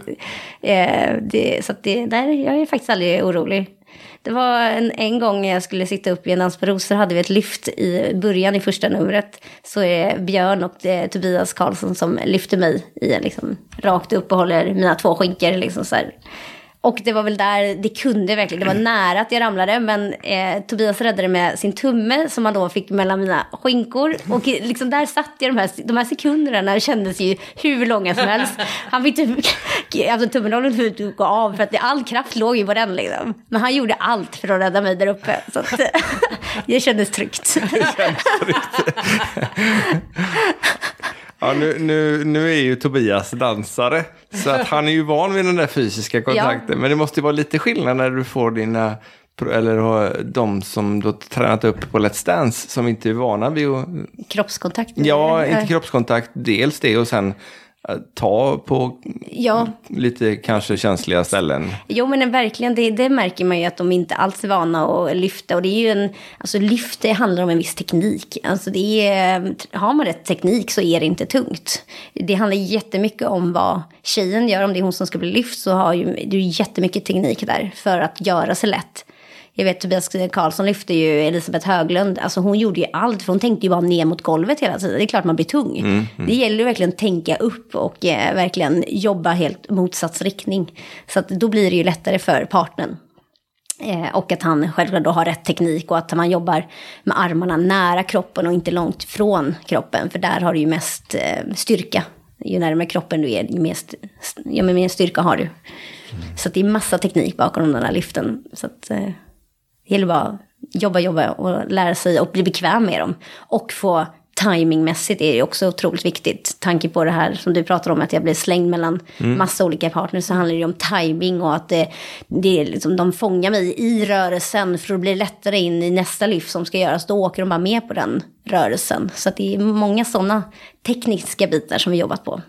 Eh, det, så det, där, jag är faktiskt aldrig orolig. Det var en, en gång jag skulle sitta upp i en dans på rosor hade vi ett lyft i början i första numret. Så är det Björn och det är Tobias Karlsson som lyfter mig i en liksom, rakt upp och håller mina två skinkor. Liksom så här. Och det var väl där, det kunde verkligen, det var nära att jag ramlade. Men eh, Tobias räddade med sin tumme som han då fick mellan mina skinkor. Och liksom där satt jag, de här, de här sekunderna kändes ju hur långa som helst. Han fick typ, alltså tummen höll att gå av för att det, all kraft låg ju på den liksom. Men han gjorde allt för att rädda mig där uppe. Så att, det kändes tryggt. Ja, nu, nu, nu är ju Tobias dansare. Så att han är ju van vid den där fysiska kontakten. Men det måste ju vara lite skillnad när du får dina, eller de som du har tränat upp på Let's Dance som inte är vana vid att, Kroppskontakt. ja, inte kroppskontakt, dels det och sen ta på Ja, lite kanske känsliga ställen. Jo men verkligen, det, det märker man ju att de inte alls är vana att lyfta. Och det är ju en, alltså lyft det handlar om en viss teknik. Alltså det är, har man rätt teknik så är det inte tungt. Det handlar jättemycket om vad tjejen gör. Om det är hon som ska bli lyft så har ju, ju jättemycket teknik där för att göra sig lätt. Jag vet Tobias Karlsson lyfte ju Elisabeth Höglund. Alltså hon gjorde ju allt för hon tänkte ju bara ner mot golvet hela tiden. Det är klart man blir tung. Det gäller ju verkligen att tänka upp och eh, verkligen jobba helt motsatt riktning. Så att då blir det ju lättare för partnern. Eh, och att han självklart då har rätt teknik och att man jobbar med armarna nära kroppen och inte långt från kroppen. För där har du ju mest eh, styrka. Ju närmare kroppen du är, ju mer, st- ja, mer styrka har du. Så att det är massa teknik bakom den här lyften. Så att, eh, det gäller bara att jobba, jobba och lära sig och bli bekväm med dem. Och få timingmässigt är det också otroligt viktigt. Tanke på det här som du pratar om, att jag blir slängd mellan massa olika partners, så handlar det ju om timing och att det, det är liksom, de fångar mig i rörelsen för att bli lättare in i nästa lyft som ska göras. Då åker de bara med på den rörelsen. Så det är många sådana tekniska bitar som vi jobbat på.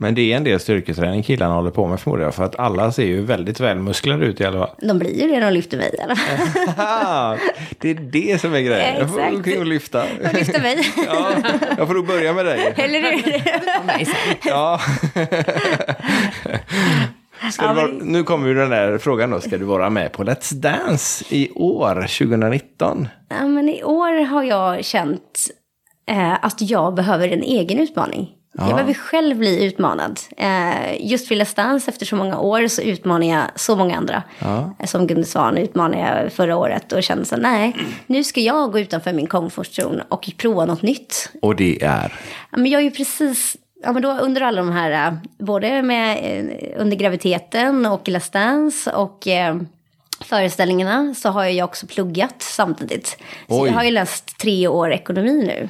Men det är en del styrketräning killarna håller på med förmodar jag. För att alla ser ju väldigt välmusklade ut i alla fall. De blir ju det när de lyfter mig i alla fall. Det är det som är grejen. Jag får Exakt. omkring och lyfta. De lyfter mig. Ja, jag får nog börja med dig. Eller hur? Ja. Ska Ja, du vara, men- nu kommer ju den där frågan då. Ska du vara med på Let's Dance i år, 2019? Ja, men i år har jag känt eh, att jag behöver en egen utmaning. Jag behöver själv bli utmanad. Eh, just för Let's Dance, efter så många år, så utmanar jag så många andra. Eh, som Gunde Svan utmanade jag förra året och kände så nej, nu ska jag gå utanför min comfort zone och prova något nytt. Och det är? Ja, men jag är ju precis, ja, men då under alla de här, eh, både med, under graviditeten och Let's Dance och eh, föreställningarna så har jag också pluggat samtidigt. Så Oj. jag har ju läst tre år ekonomi nu.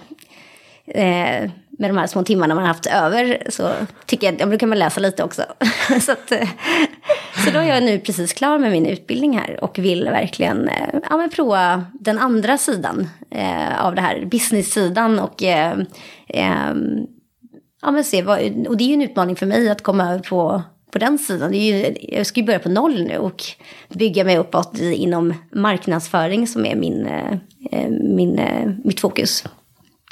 Eh, med de här små timmarna man har haft över så tycker jag, ja, men då kan man läsa lite också. så, att, eh, så då är jag nu precis klar med min utbildning här och vill verkligen eh, ja, men prova den andra sidan eh, av det här, business-sidan och eh, eh, ja, men se, vad, och det är ju en utmaning för mig att komma över på, på den sidan. Det är ju, jag ska ju börja på noll nu och bygga mig uppåt inom marknadsföring som är min, eh, eh min, eh, mitt fokus.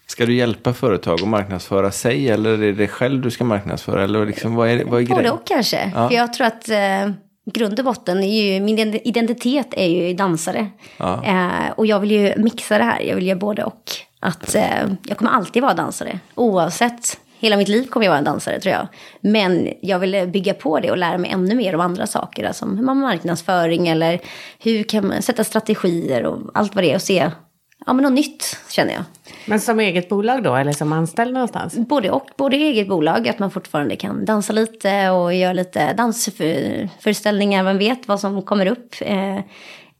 Ska du hjälpa företag att marknadsföra sig eller är det dig själv du ska marknadsföra? Eller liksom, vad är, vad är Både och kanske. Ja. För jag tror att eh, grund och botten är ju, min identitet är ju dansare. Ja. Eh, och jag vill ju mixa det här, jag vill göra både och. Att eh, jag kommer alltid vara dansare, oavsett. Hela mitt liv kommer jag vara en dansare tror jag. Men jag vill bygga på det och lära mig ännu mer om andra saker. Alltså hur man marknadsföring eller hur kan man sätta strategier och allt vad det är. Och se, ja men något nytt känner jag. Men som eget bolag då, eller som anställd någonstans? Både och, både eget bolag, att man fortfarande kan dansa lite och göra lite dansföreställningar, man vet vad som kommer upp. Eh,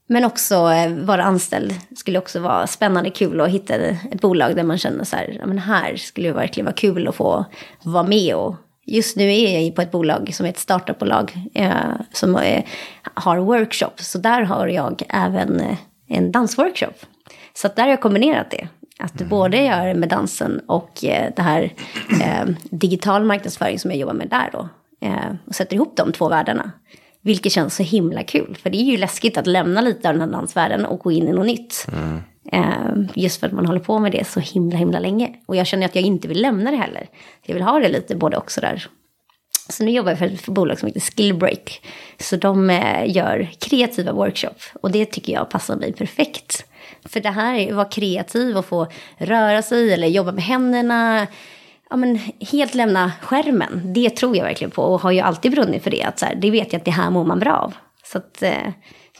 Men också eh, vara anställd skulle också vara spännande, kul att hitta ett bolag där man känner så här, ja men här skulle det verkligen vara kul att få vara med och Just nu är jag på ett bolag som är ett startupbolag eh, som har workshop. Så där har jag även en dansworkshop. Så att där har jag kombinerat det. Att både göra med dansen och eh, det här eh, digital marknadsföring som jag jobbar med där då. Eh, och sätter ihop de två världarna. Vilket känns så himla kul. För det är ju läskigt att lämna lite av den här dansvärlden och gå in i något nytt. Eh, just för att man håller på med det så himla himla länge. Och jag känner att jag inte vill lämna det heller. Jag vill ha det lite både också där. Så nu jobbar jag för ett bolag som heter Skillbreak. Så de eh, gör kreativa workshop. Och det tycker jag passar mig perfekt. För det här är att vara kreativ och få röra sig eller jobba med händerna. Ja, men helt lämna skärmen. Det tror jag verkligen på och har ju alltid brunnit för det. Att så här, det vet jag att det här mår man bra av. Så att eh,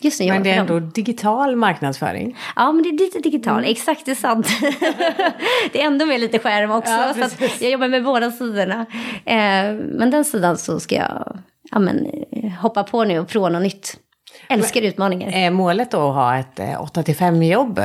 just nu Men det är dem. ändå digital marknadsföring. Ja, men det är lite digitalt. Exakt, det är sant. det är ändå med lite skärm också. Ja, så att jag jobbar med båda sidorna. Eh, men den sidan så ska jag ja, men, eh, hoppa på nu och prova något nytt. Älskar utmaningar. Är målet då att ha ett eh, 8-5 jobb?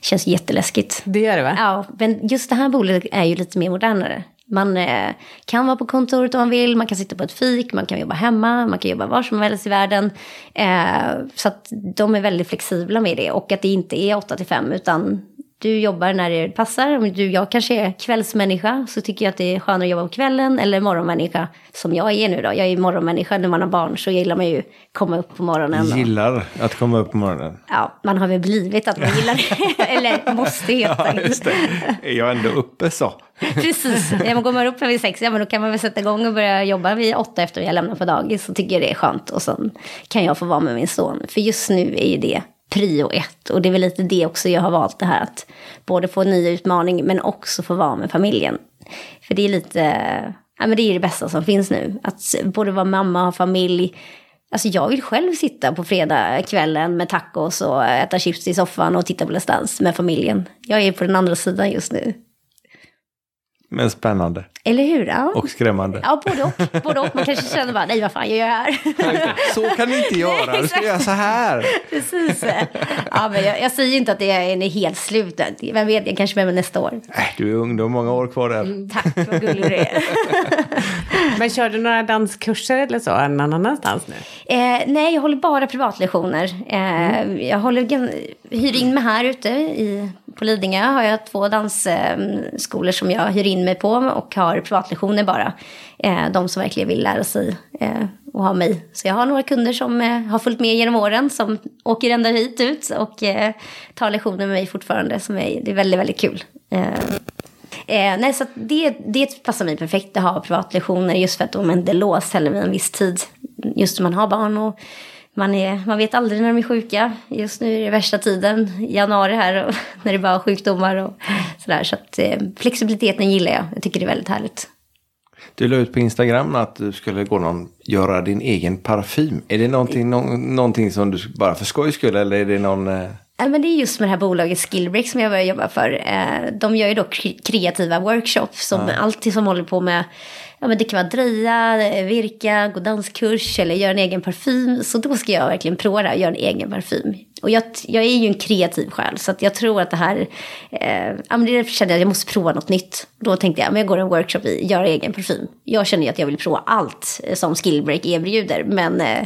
Känns jätteläskigt. Det gör det va? Ja, men just det här bolaget är ju lite mer modernare. Man eh, kan vara på kontoret om man vill, man kan sitta på ett fik, man kan jobba hemma, man kan jobba var som helst i världen. Eh, så att de är väldigt flexibla med det och att det inte är 8 till 5 utan du jobbar när det passar. Om du, jag kanske är kvällsmänniska så tycker jag att det är skönare att jobba på kvällen eller morgonmänniska som jag är nu då. Jag är morgonmänniska när man har barn så gillar man ju komma upp på morgonen. och- Gillar att komma upp på morgonen. Ja, man har väl blivit att man gillar det. eller måste heta. Ja, just det. Är jag ändå uppe så? Precis, ja, men går man upp vid sex, ja men då kan man väl sätta igång och börja jobba vid åtta efter att jag lämnat på dagis. Så tycker jag det är skönt. Och sen kan jag få vara med min son. För just nu är ju det prio ett. Och det är väl lite det också jag har valt det här. Att både få en ny utmaning men också få vara med familjen. För det är lite, ja men det är det bästa som finns nu. Att både vara mamma och ha familj. Alltså jag vill själv sitta på fredagskvällen med tacos och äta chips i soffan och titta på Let's Dance med familjen. Jag är på den andra sidan just nu. Men spännande Eller hur? Ja. och skrämmande. Ja, både och. Både och. Man kanske känner bara, nej vad fan gör jag här? Så kan ni inte göra, du ska göra så här. Precis. Ja, men jag, jag säger inte att det är, helt slut. Vem vet, jag kanske är med nästa år. Äh, du är ung, du har många år kvar där. Tack, vad gullig du är. Men kör du några danskurser eller så någon annanstans nu? Eh, nej, jag håller bara privatlektioner. Eh, Jag håller, hyr in mig här ute i, på Lidingö. Har jag två dansskolor som jag hyr in mig på och har privatlektioner bara. Eh, de som verkligen vill lära sig eh, och ha mig. Så jag har några kunder som eh, har följt med genom åren som åker ända hit ut och eh, tar lektioner med mig fortfarande. Som är, det är väldigt, väldigt kul. Eh, Eh, nej, så det, det passar mig perfekt att ha privatlektioner just för att de inte låser låst heller vid en viss tid. Just när man har barn och man, är, man vet aldrig när de är sjuka. Just nu är det värsta tiden, januari här, och när det är bara sjukdomar och sådär. Så att eh, flexibiliteten gillar jag. Jag tycker det är väldigt härligt. Du la ut på Instagram att du skulle gå någon, göra din egen parfym. Är det någonting, nå, någonting som du bara för skojs skull eller är det någon... Eh... Ja, men det är just med det här bolaget Skillbreak som jag börjar jobba för. Eh, de gör ju då kre- kreativa workshops som alltid som håller på med Ja, men det kan vara dreja, eh, virka, gå danskurs eller göra en egen parfym. Så då ska jag verkligen prova det här, göra en egen parfym. Och jag, jag är ju en kreativ själ så att jag tror att det här, eh, ja men det kände jag att jag måste prova något nytt. Då tänkte jag, men jag går en workshop i, göra egen parfym. Jag känner ju att jag vill prova allt eh, som Skillbreak erbjuder. Men eh,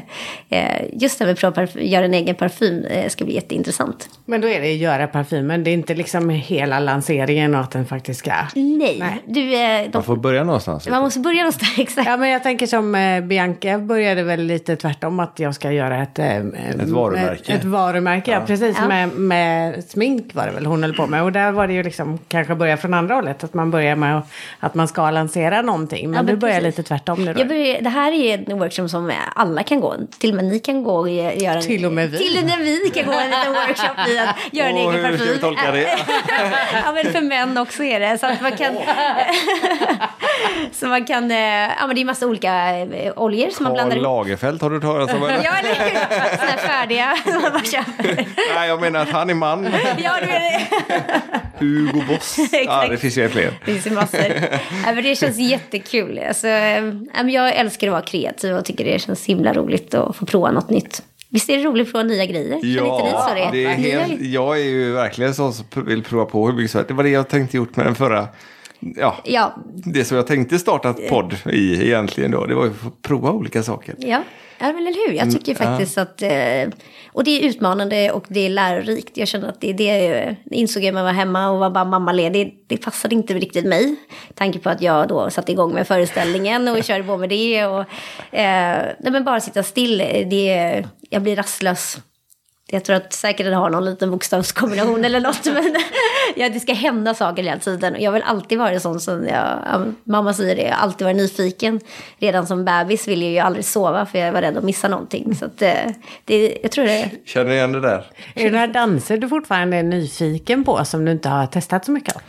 eh, just det här med att prova parfym, göra en egen parfym eh, ska bli jätteintressant. Men då är det att göra parfymen. Det är inte liksom hela lanseringen och att den faktiskt ska... Nej, Nej. du, eh, de, Man får börja någonstans. man måste börja någonstans. Exakt. Ja, men jag tänker som eh, Bianca började väl lite tvärtom att jag ska göra ett... Eh, ett varumärke. Ett, ett varumärke, ja. precis. Ja. Med, med smink var det väl hon höll på med. Och där var det ju liksom kanske börja från andra hållet. Att man börjar med att, man ska lansera någonting. Men Ja, men du börjar precis. lite tvärtom nu då. Jag börjar, det här är en workshop som alla kan gå. Till och med ni kan gå och göra en... Till och med vi. Till och med vi kan gå en liten workshop i att göra en Åh, egen hur ska parfym. vi tolka det? ja, men för män också är det. Så att man kan... så man kan... eh, Ja, men det är massa olika eh, oljor som man blandar ihop. Lagerfeld har du hört talas om? Ja, eller hur? Sådana färdiga. Man bara kör. Nej, jag menar att han är man. Ja, du det. Hugo Boss. Ja, det finns ju fler. Det finns ju massor. ja, men det känns jättekul. Alltså, eh, ja, men jag älskar att vara kreativ och tycker det känns himla roligt att få prova något nytt. Visst är det roligt att prova nya grejer? Så det? det är helt, jag är ju verkligen sån som vill prova på hur mycket som. Det var det jag tänkte gjort med den förra. Ja, Ja, det som jag tänkte starta podd i egentligen då. Det var ju att prova olika saker. ja. Ja, men eller hur? Jag tycker faktiskt att... eh, Och det är utmanande och det är lärorikt. Jag känner att det... det insåg jag när jag var hemma och var bara mammaledig. Det passade inte riktigt mig. Tanke på att jag då satte igång med föreställningen och körde på med det. Och, eh, nej, men bara sitta still. Det, jag blir rastlös. Jag tror att säkert det har någon liten bokstavskombination eller något. Men ja, det ska hända saker hela tiden. Och jag väl alltid varit sån som, jag, ja, mamma säger det, jag har alltid varit nyfiken. Redan som bebis ville jag ju aldrig sova för jag var rädd att missa någonting. Så att, eh, det, jag tror det, Känner du igen det där? Är det några danser du fortfarande är nyfiken på som du inte har testat så mycket av?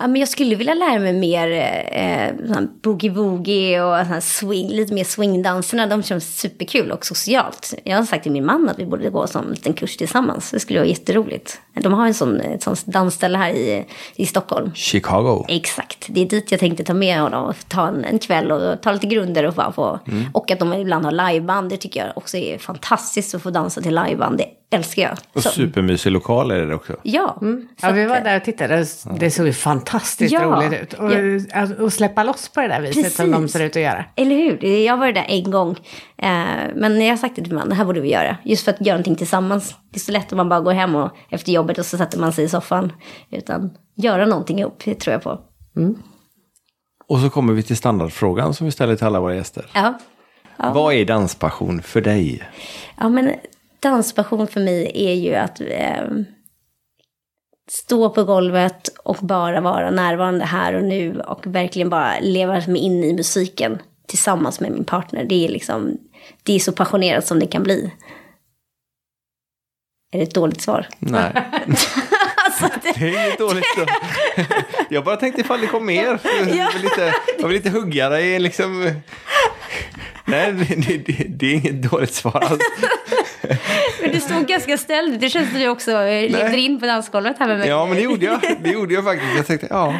Ja, men jag skulle vilja lära mig mer eh, boogie-woogie och sån swing, lite mer swingdanserna. De känns superkul och socialt. Jag har sagt till min man att vi borde gå som en liten kurs tillsammans. Det skulle vara jätteroligt. De har en sån, ett sånt dansställe här i, i Stockholm. Chicago. Exakt, det är dit jag tänkte ta med honom och ta en, en kväll och ta lite grunder och bara få. Och att de ibland har liveband, det tycker jag också är fantastiskt att få dansa till liveband. Det älskar jag. Och Så- supermysig lokal är det också. Ja, så Ja, vi var där och tittade. Det såg ju fantastiskt Ja. roligt ut. Och, att- och släppa loss på det där viset som de Precis. ser ut att göra. Eller hur? Jag var där en gång. Eh, men jag har sagt det till min man, det här borde vi göra. Just för att göra någonting tillsammans. Det är så lätt om man bara går hem och efter jobbet och så sätter man sig i soffan. Utan göra någonting ihop, det tror jag på. Och så kommer vi till standardfrågan som vi ställer till alla våra gäster. Ja. Ja. Vad är danspassion för dig? Ja, men danspassion för mig är ju att eh, stå på golvet och bara vara närvarande här och nu och verkligen bara leva mig in i musiken tillsammans med min partner. Det är liksom, det är så passionerat som det kan bli. Är det ett dåligt svar? Nej, alltså, det, det är inget dåligt. då. Jag bara tänkte ifall det kom mer. Jag vill inte, jag vill inte hugga dig liksom. Nej, det, det, det är inget dåligt svar alls. men du stod ganska ställd. Det känns som du också eh, levde in på dansgolvet här med mig. Ja, men det gjorde jag. Det gjorde jag faktiskt. Jag tänkte, ja.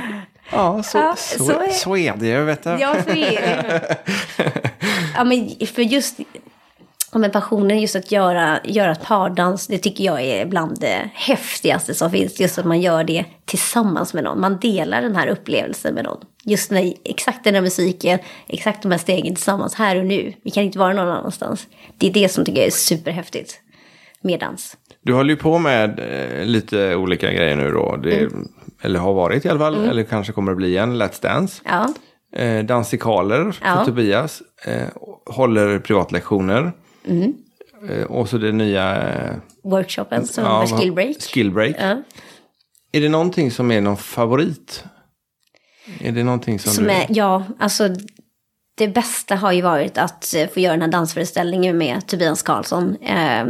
Ja, så, Ja, så, så är- så är det ju, vet du. Ja, så är det. ja, men för just ja, men passionen just att göra, göra pardans, det tycker jag är bland det häftigaste som finns. Just att man gör det tillsammans med någon. Man delar den här upplevelsen med någon. Just när, exakt den här musiken, exakt de här stegen tillsammans, här och nu. Vi kan inte vara någon annanstans. Det är det som tycker jag är superhäftigt med dans. Du håller ju på med eh, lite olika grejer nu då. Det, Mm. Eller har varit i alla fall, eller kanske kommer att bli en Let's Dance. Ja, Eh, dansikaler för Ja. Tobias. Eh, håller privatlektioner. Mm. Och så det nya... Eh, workshopen som ja, var skillbreak. Skillbreak. Ja. Är det någonting som är någon favorit? Är det någonting som, Som du... är, ja, alltså det bästa har ju varit att eh, få göra den här dansföreställningen med Tobias Karlsson. Eh,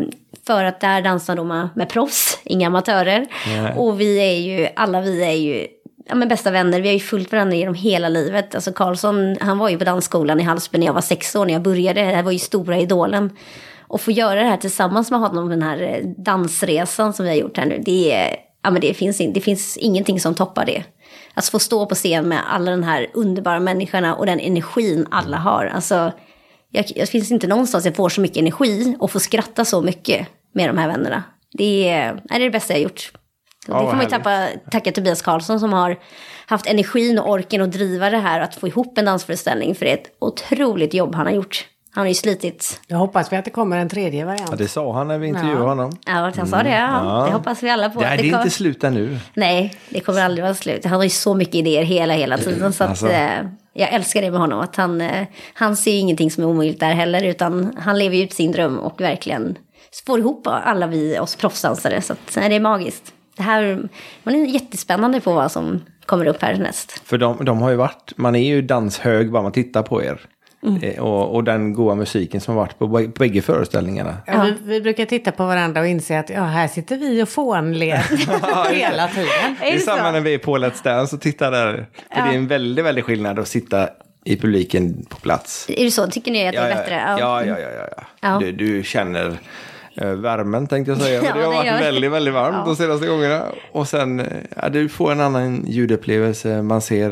för att där dansar de med, med proffs, inga amatörer. Nej. Och vi är ju, alla vi är ju ja, men bästa vänner. Vi har ju följt varandra genom hela livet. Alltså Karlsson, han var ju på dansskolan i Hallsberg när jag var sex år när jag började. Det här var ju stora idolen. Och få göra det här tillsammans med honom, den här eh, dansresan som vi har gjort här nu. Det, är, ja, men det, finns, det finns ingenting som toppar det. Att få stå på scen med alla de här underbara människorna och den energin alla har. Alltså, jag, det finns inte någonstans jag får så mycket energi och får skratta så mycket med de här vännerna. Det är, det, är det bästa jag har gjort. Och Ja, det får man ju tappa, tacka Tobias Karlsson som har haft energin och orken att driva det här, att få ihop en dansföreställning. För det är ett otroligt jobb han har gjort. Han har ju slitit. Jag hoppas vi att det kommer en tredje Ja, variant. det sa han när vi intervjuade Ja. honom. Ja, han sa det. Ja. Det hoppas vi alla på. Nej, det är kom- inte slut ännu. Nej, det kommer aldrig vara slut. Han har ju så mycket idéer hela, hela tiden. Så att, Alltså. eh, jag älskar det med honom. Att han, eh, han ser ju ingenting som är omöjligt där heller. Utan han lever ju ut sin dröm och verkligen får ihop alla vi, oss proffsdansare. Så att, nej, det är magiskt. Det här, man är jättespännande på vad som kommer upp här näst. För de, de har ju varit, man är ju danshög bara man tittar på er. Mm. Eh, Och, och den goa musiken som har varit på bä- bägge föreställningarna. Ja, vi, vi brukar titta på varandra och inse att ja, här sitter vi och fånler hela tiden. Det är samma när vi är på Let's Dance och tittar där. För det är en väldigt, väldigt skillnad att sitta i publiken på plats. Är det så? Tycker ni att det är bättre? Ja, ja, ja. ja, ja. Ja. Du, du känner värmen tänkte jag säga. Ja, det har varit jag. väldigt, väldigt varmt Ja. de senaste gångerna. Och sen, eh, ja, du får en annan ljudupplevelse. Man ser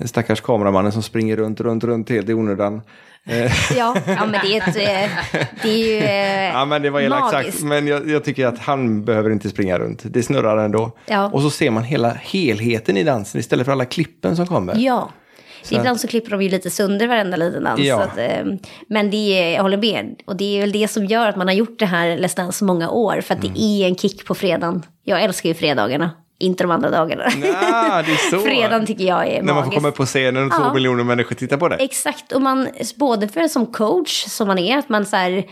eh, stackars kameramannen som springer runt, runt, runt helt i onödan. Eh, Ja, ja, men det är, ett, eh, det är ju eh, Ja, men det var elakt sagt. Men jag, jag tycker att han behöver inte springa runt. Det snurrar ändå. Ja. Och så ser man hela helheten i dansen istället för alla klippen som kommer. Ja. Ibland så klipper de ju lite sönder varenda liten dans. Ja. Så att, eh, men det är, jag håller med. Och det är väl det som gör att man har gjort det här Let's Dance så många år. För att Mm. det är en kick på fredagen. Jag älskar ju fredagarna. Inte de andra dagarna. Så. fredagen tycker jag är När man får magisk. komma på scenen och två Ja. miljoner människor tittar på det. Exakt, och man, både för som coach som man är, att man så här,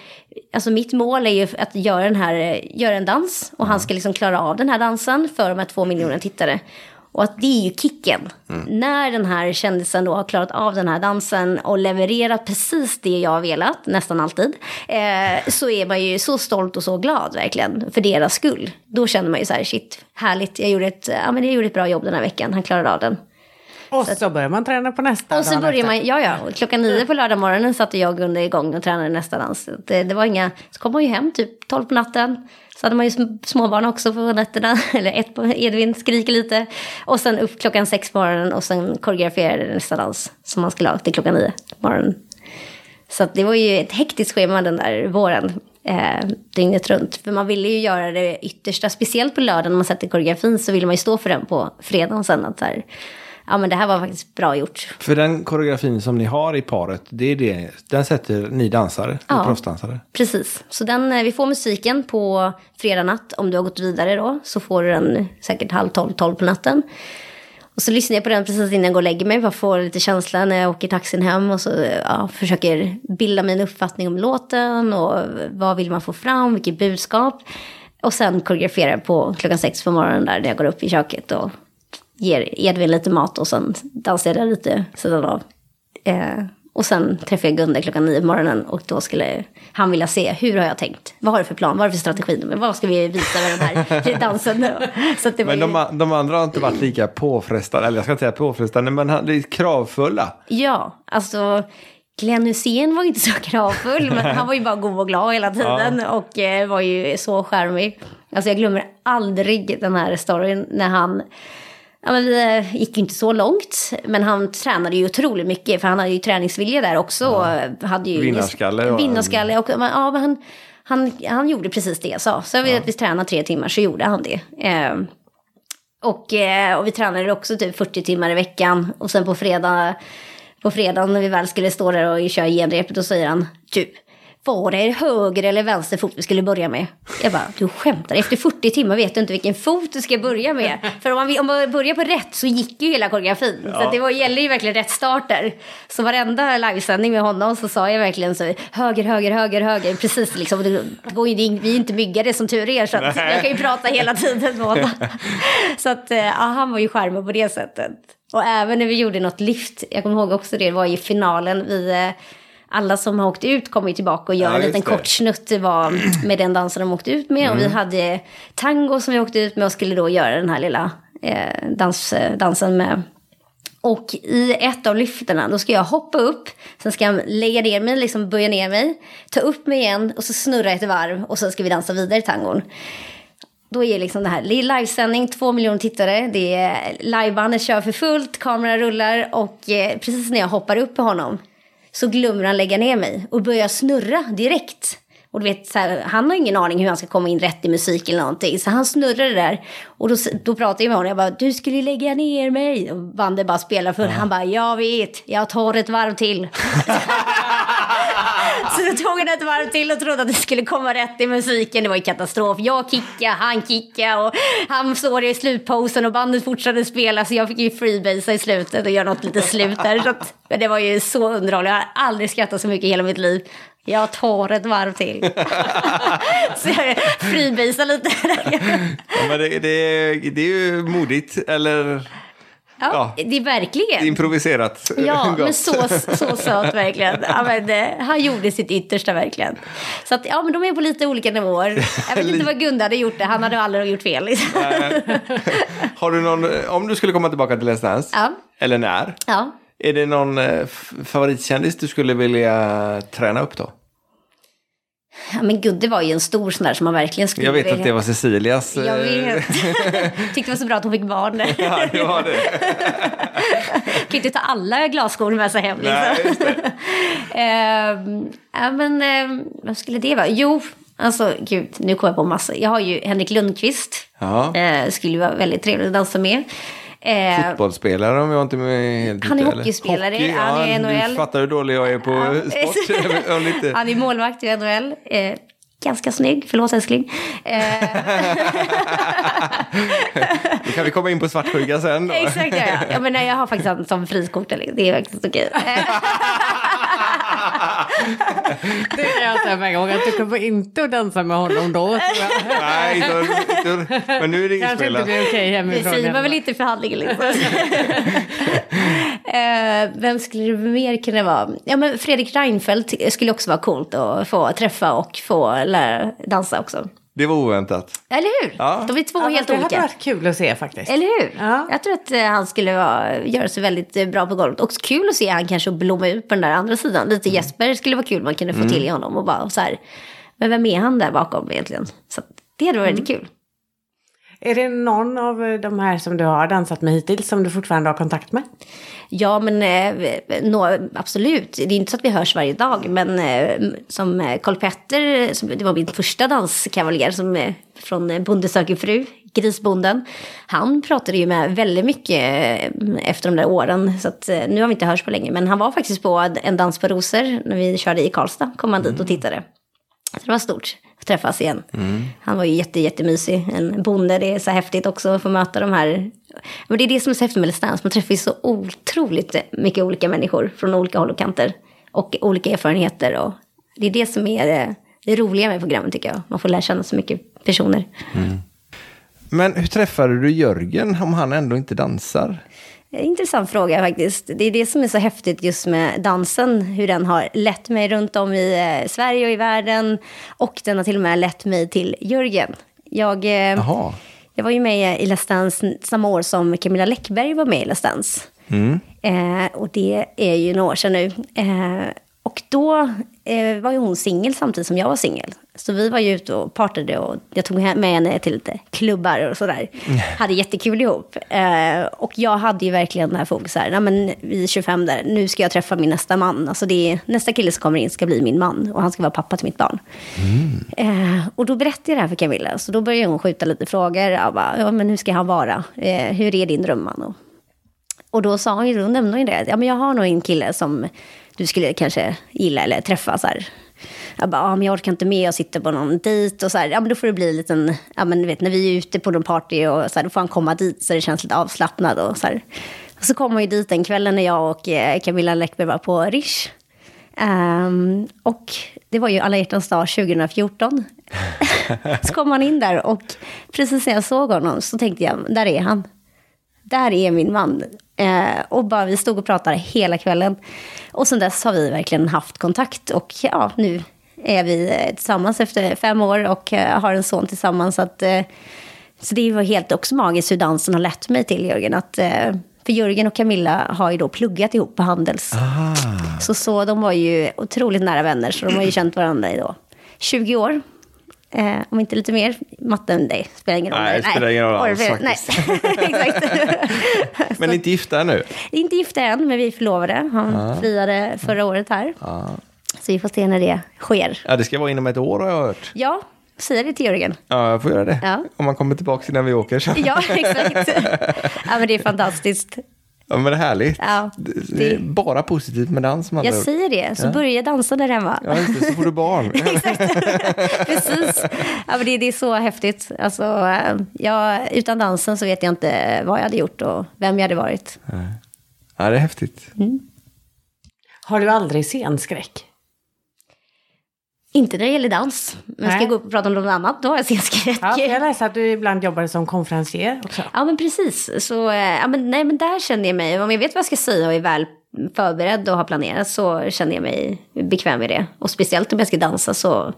alltså mitt mål är ju att göra, den här, göra en dans och han ska liksom klara av den här dansen för de här två miljonerna tittare. Och att det är ju kicken. När den här kändisen då har klarat av den här dansen och levererat precis det jag har velat, nästan alltid, eh, så är man ju så stolt och så glad verkligen för deras skull. Då känner man ju så här, shit, härligt, jag gjorde ett, ja, men jag gjorde ett bra jobb den här veckan, han klarade av den. Och så börjar man träna på nästa Och så börjar man, ja ja, klockan nio på lördag morgonen satte jag Gunde igång och tränade nästa dans. Det, det var inga, så kom man ju hem typ tolv på natten. Så hade man ju småbarn också på nätterna, eller ett på Edvin skriker lite. Och sen upp klockan sex på morgonen och sen koreograferade nästa dans som man skulle ha till klockan nio på morgonen. Så att det var ju ett hektiskt schema den där våren, eh, dygnet runt. För man ville ju göra det yttersta, speciellt på lördagen när man sätter koreografin så ville man ju stå för den på fredagen sen. Att så här, ja men det här var faktiskt bra gjort. För den koreografin som ni har i paret, det är det, den sätter ni dansare, Ja. ni proffsdansare. Precis, så den, eh, vi får musiken på fredag natt. Om du har gått vidare då så får du den säkert halv tolv, tolv på natten. Och så lyssnar jag på den precis innan jag går och lägger mig. Bara får lite känsla när jag åker taxin hem. Och så ja, försöker bilda mig en uppfattning om låten. Och vad vill man få fram, vilket budskap. Och sen koreograferar på klockan sex på morgonen där. När jag går upp i köket och ger Edvin lite mat. Och sen dansar jag lite sidan av. Eh, och sen träffade jag Gunde klockan nio på morgonen och då skulle han vilja se hur har jag tänkt? Vad har du för plan? Vad har du för strategi? Men vad ska vi visa med den här dansen? Så att det Men ju, de, a- de andra har inte varit lika påfrestande, eller jag ska inte säga påfrestande, men han- det är kravfulla. Ja, alltså Glenn Hysén var ju inte så kravfull men han var ju bara god och glad hela tiden och eh, var ju så charmig. Alltså jag glömmer aldrig den här storyn när han Ja, men vi eh, gick ju inte så långt, men han tränade ju otroligt mycket, för han hade ju träningsvilja där också. och Hade ju Vinnarskalle, va? Vinnarskalle. Och, ja, men han, han, han gjorde precis det jag sa. Så vi, att vi tränade tre timmar så gjorde han det. Eh, och, eh, och vi tränade också typ 40 timmar i veckan. Och sen på fredag, på fredag när vi väl skulle stå där och köra genrepet, då säger han typ var det höger eller vänster fot vi skulle börja med? Jag bara, du skämtar. Efter 40 timmar vet du inte vilken fot du ska börja med. För om man, om man börjar på rätt så gick ju hela koreografin. Så att det var, gäller ju verkligen rätt starter. Så varenda livesändning med honom så sa jag verkligen så höger, höger, höger, höger. Precis liksom. Det går ju, vi är inte myggade som tur är. Så att jag kan ju prata hela tiden med honom. Så att eh, ja, han var ju charmig på det sättet. Och även när vi gjorde något lift, jag kommer ihåg också det, det var i finalen. Vi, eh, alla som har åkt ut kommer tillbaka och gör Ja, en liten kort snutt var med den dansen de åkte ut med. Och vi hade tango som vi åkte ut med och skulle då göra den här lilla eh, dans, dansen med. Och i ett av lyfterna då ska jag hoppa upp, sen ska jag lägga ner mig, liksom böja ner mig, ta upp mig igen och så snurra ett varv och sen ska vi dansa vidare i tangon. Då är liksom det här, det är livesändning, två miljoner tittare, det är livebandet kör för fullt, kameran rullar och eh, precis när jag hoppar upp på honom så glömmer han lägga ner mig och börjar snurra direkt. Och du vet, så här, han har ingen aning hur han ska komma in rätt i musik eller någonting. Så han snurrar där. Och då, då pratar jag med honom. Jag bara, du skulle lägga ner mig. Och bandet bara spelar för Han bara, jag vet, jag tar ett varv till. Så jag tog han ett varv till och trodde att det skulle komma rätt i musiken. Det var ju katastrof. Jag kickade, han kickade och han står i slutposen och bandet fortsatte spela. Så jag fick ju freebasea i slutet och göra något lite slut där. Så att, men det var ju så underhållande. Jag har aldrig skrattat så mycket i hela mitt liv. Jag tar ett varv till. så jag freebasea lite. Ja, men det, det, det är ju modigt, eller Ja, Ja. det är verkligen. improviserat. Ja, men så, så söt verkligen. Ja, men, eh, han gjorde sitt yttersta verkligen. Så att, ja, men de är på lite olika nivåer. Jag vet inte vad Gunde hade gjort det. Han hade aldrig gjort fel. Liksom. Har du någon, om du skulle komma tillbaka till Let's Dance, Ja. eller när, Ja. är det någon eh, favoritkändis du skulle vilja träna upp då? Ja, men Gunde var ju en stor sån där som man verkligen skulle Jag vet att det var Cecilias. eh, Jag vet. Tyckte det var så bra att hon fick barn. Ja, det var det. kan inte ta alla glasskor med sig hem. Liksom. Nej, just det. Ehm, ja, men ehm, vad skulle det vara? Jo, alltså gud, nu kommer jag på massor. Jag har ju Henrik Lundqvist. Ja. Eh, skulle vara väldigt trevligt att dansa med. Eh, Fotbollsspelare om jag inte är helt Han är ute, hockeyspelare, Hockey, han är ja, NHL. Du fattar hur dålig jag är på sport. Är. Han är målvakt i NHL. Eh, ganska snygg, förlåt älskling. Eh, Då kan vi komma in på svartsjuka sen då. exakt, ja, ja. ja men nej, jag har faktiskt han som friskort. eller- Det är faktiskt okej. Det kan jag säga med en gång att du kommer inte att dansa med honom då. Nej, då, då, men nu är det Kanske inte inspelat. blir okej det hemifrån. säger man väl inte i förhandlingen liksom. eh, vem skulle det mer kunna vara? Ja men Fredrik Reinfeldt skulle också vara coolt att få träffa och få lära dansa också. Det var oväntat. Eller hur? Ja. De är två Ja, helt det hade olika. varit kul att se faktiskt. Eller hur? Ja. Jag tror att eh, han skulle vara, göra sig väldigt eh, bra på golvet. Och kul att se han kanske blomma ut på den där andra sidan. Lite Mm. Jesper skulle vara kul man kunde få till i honom. Och bara så här, men vem är han där bakom egentligen? Så det hade varit Mm. kul. Är det någon av de här som du har dansat med hittills som du fortfarande har kontakt med? Ja, men eh, nå, absolut. Det är inte så att vi hörs varje dag. Men eh, som eh, Karl Petter, som, det var min första danskavaljer som, eh, från eh, Bonde söker fru, Grisbonden. Han pratade ju med väldigt mycket eh, efter de där åren. Så att, eh, nu har vi inte hörts på länge. Men han var faktiskt på en dans på rosor när vi körde i Karlstad. Kom han dit och tittade. Så det var stort träffas igen. Han var ju jätte, jättemysig. En bonde, det är så häftigt också att få möta de här. Men det är det som är så häftigt med Let's Dance. Man träffar ju så otroligt mycket olika människor från olika håll och kanter. Och olika erfarenheter. Och det är det som är det, det roliga med programmet tycker jag. Man får lära känna så mycket personer. Men hur träffade du Jörgen om han ändå inte dansar? Intressant fråga faktiskt. Det är det som är så häftigt just med dansen. Hur den har lett mig runt om i eh, Sverige och i världen. Och den har till och med lett mig till Jörgen. Jag, eh, jag var ju med i Let's Dance samma år som Camilla Läckberg var med i Let's Dance. Eh, och det är ju några år sedan nu. Eh, och då eh, var ju hon singel samtidigt som jag var singel. Så vi var ju ute och partade och jag tog med henne till lite klubbar och sådär. Hade jättekul ihop. Eh, och jag hade ju verkligen det här fokus här, men vi är 25 där, nu ska jag träffa min nästa man. Alltså det är, nästa kille som kommer in ska bli min man och han ska vara pappa till mitt barn. Eh, och då berättade jag det här för Camilla, så då började hon skjuta lite frågor. Jag bara, ja men hur ska han vara? Eh, hur är din drömman? Och, och då sa hon ju, då nämnde hon det, ja men jag har nog en kille som du skulle kanske gilla eller träffa så här. Jag bara, ja, men jag orkar inte med, jag sitter på någon dejt och så här, ja men då får det bli en liten, ja men du vet när vi är ute på någon party och så här, då får han komma dit så det känns lite avslappnad och så här. Och så kom han ju dit den kvällen när jag och eh, Camilla Läckberg var på Rish. Um, och det var ju alla hjärtans dag 2014. så kom han in där och precis när jag såg honom så tänkte jag, där är han. Där är min man. Eh, och bara vi stod och pratade hela kvällen. Och sen dess har vi verkligen haft kontakt. Och ja, nu är vi eh, tillsammans efter fem år och eh, har en son tillsammans. Så, att, eh, så det var helt också magiskt hur dansen har lett mig till Jörgen. Att, för Jörgen och Camilla har ju då pluggat ihop på Handels. Så, så de var ju otroligt nära vänner, så de har ju känt varandra i då 20 år. Eh, om inte lite mer. Matten, det spelar ingen roll. Nej, det spelar ingen roll alls, Nej, exakt. Men inte gifta ännu? Inte gifta än, men vi är förlovade. Han friade förra året här. Så vi får se när det sker. Ja, det ska vara inom ett år har jag hört. Ja, säger det till Jörgen. Ja, jag får göra det. Ja. Om man kommer tillbaka innan vi åker. Så. Ja, exakt. ja, men det är fantastiskt. Ja, men det är härligt. Ja, det, det är bara positivt med dans. andra Jag säger det, så börja dansa där hemma. Ja, just det, så får du barn. Precis. Ja, men det, det är så häftigt. Alltså, eh, jag, utan dansen så vet jag inte vad jag hade gjort och vem jag hade varit. ja, det är häftigt. Har du aldrig scenskräck? Inte när det gäller dans. Men ska Nej. jag gå upp och prata om något annat, då har jag scenskräck. Ja, jag läste att du ibland jobbar som konferencier också. Ja, men precis. Så, eh, ja, men, nej, men där känner jag mig, om jag vet vad jag ska säga och är väl förberedd och har planerat så känner jag mig bekväm med det. Och speciellt om jag ska dansa så,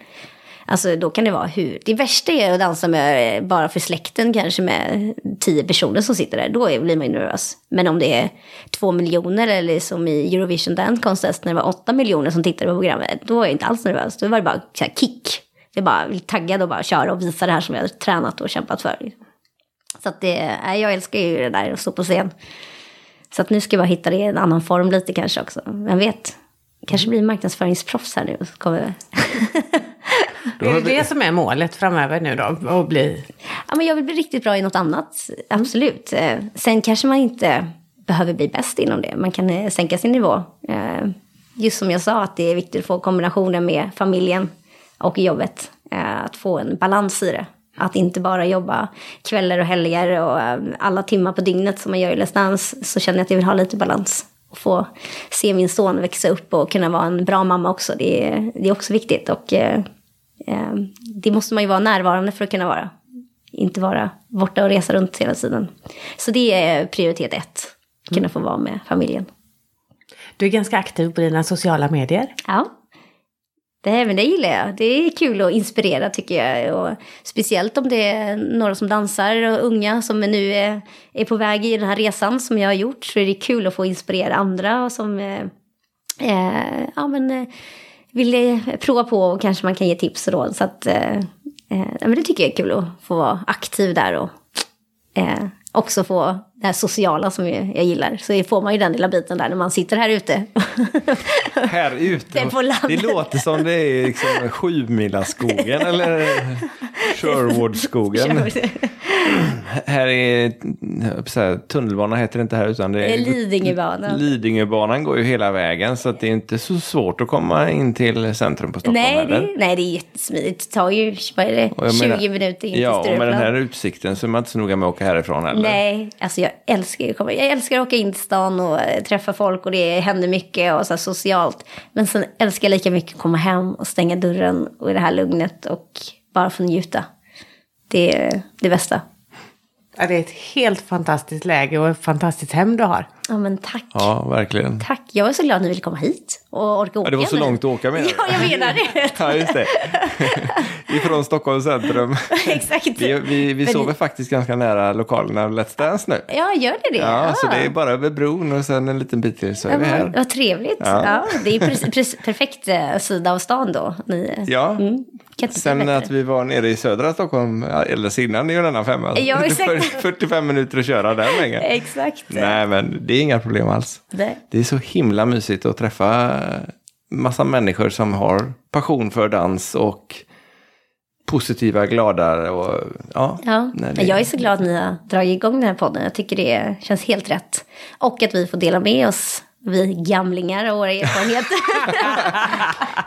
alltså då kan det vara hur. Det värsta är att dansa med, eh, bara för släkten kanske med tio personer som sitter där. Då blir man ju nervös. Men om det är två miljoner eller som i Eurovision Dance Contest när det var åtta miljoner som tittade på programmet. Då är jag inte alls nervös. Då var det bara så här, kick. Det är bara taggad och bara köra och visa det här som jag har tränat och kämpat för. Så att det, eh, jag älskar ju det där att stå på scen. Så att nu ska jag bara hitta det i en annan form lite kanske också. Vem vet? Kanske blir marknadsföringsproffs här nu. Så kommer... Är det det som är målet framöver nu då? Att bli... ja, men jag vill bli riktigt bra i något annat. Absolut. Eh, Sen kanske man inte behöver bli bäst inom det. Man kan eh, sänka sin nivå. Eh, Just som jag sa, att det är viktigt att få kombinationen med familjen och jobbet. Att få en balans i det. Att inte bara jobba kvällar och helger och alla timmar på dygnet som man gör i Let's Dance. Så känner jag att jag vill ha lite balans. Få se min son växa upp och kunna vara en bra mamma också. Det är, det är också viktigt. Och eh, eh, det måste man ju vara närvarande för att kunna vara. Inte vara borta och resa runt hela tiden. Så det är prioritet ett. Kunna få vara med familjen. Du är ganska aktiv på dina sociala medier. Ja. Det, men det gillar jag. Det är kul att inspirera tycker jag. Och speciellt om det är några som dansar och unga som nu är, är på väg i den här resan som jag har gjort. Så är det kul att få inspirera andra och som eh, eh, ja, men, eh, vill eh, prova på och kanske man kan ge tips och råd. Så att, eh, eh, ja, men det tycker jag är kul att få vara aktiv där och eh, också få det här sociala som jag, gillar. Så får man ju den lilla biten där när man sitter här ute. Här ute. Det låter som det är liksom Sjumilaskogen eller Sherwoodskogen. Här är så här, tunnelbana heter det inte här utan det är Lidingöbanan. Lidingöbanan går ju hela vägen så att det är inte så svårt att komma in till centrum på Stockholm Nej, det, nej, det är jättesmidigt. Det tar ju vad är det, Och jag 20 menar- minuter in Ja, till och med den här utsikten så är man inte så noga med att åka härifrån heller. Nej, alltså jag älskar ju att komma. Jag älskar att åka in till stan och eh, träffa folk och det händer mycket och så här socialt. Men sen älskar jag lika mycket att komma hem och stänga dörren och i det här lugnet och bara få njuta. Det är det bästa. Ja, det är ett helt fantastiskt läge och ett fantastiskt hem du har. Ja, men tack. Ja, verkligen. Tack. Jag är så glad att ni ville komma hit och orka åka Ja, det var så långt att åka du? Ja, jag menar det. Ja, just det. Ifrån Stockholms centrum. Exakt. Vi, vi, vi sover ni- faktiskt ganska nära lokalerna Let's Dance nu. Ja, gör det det? Ja, så det är bara över bron och sen en liten bit till så är Ja, vi här. vad trevligt. Ja. Ja. det är precis perfekt eh, sida av stan då. Ni, Ja, mm, sen att vi var nere i södra Stockholm ja, alldeles innan det är ju en annan femma. Ja, exakt. För- 45 minuter att köra den vägen. Exakt. Nej, men det är inga problem alls. Det. Det är så himla mysigt att träffa massa människor som har passion för dans och positiva, glada och ja. Ja, nej, det- jag är så glad att ni har dragit igång den här podden. Jag tycker det känns helt rätt. Och att vi får dela med oss, vi gamlingar och våra erfarenheter.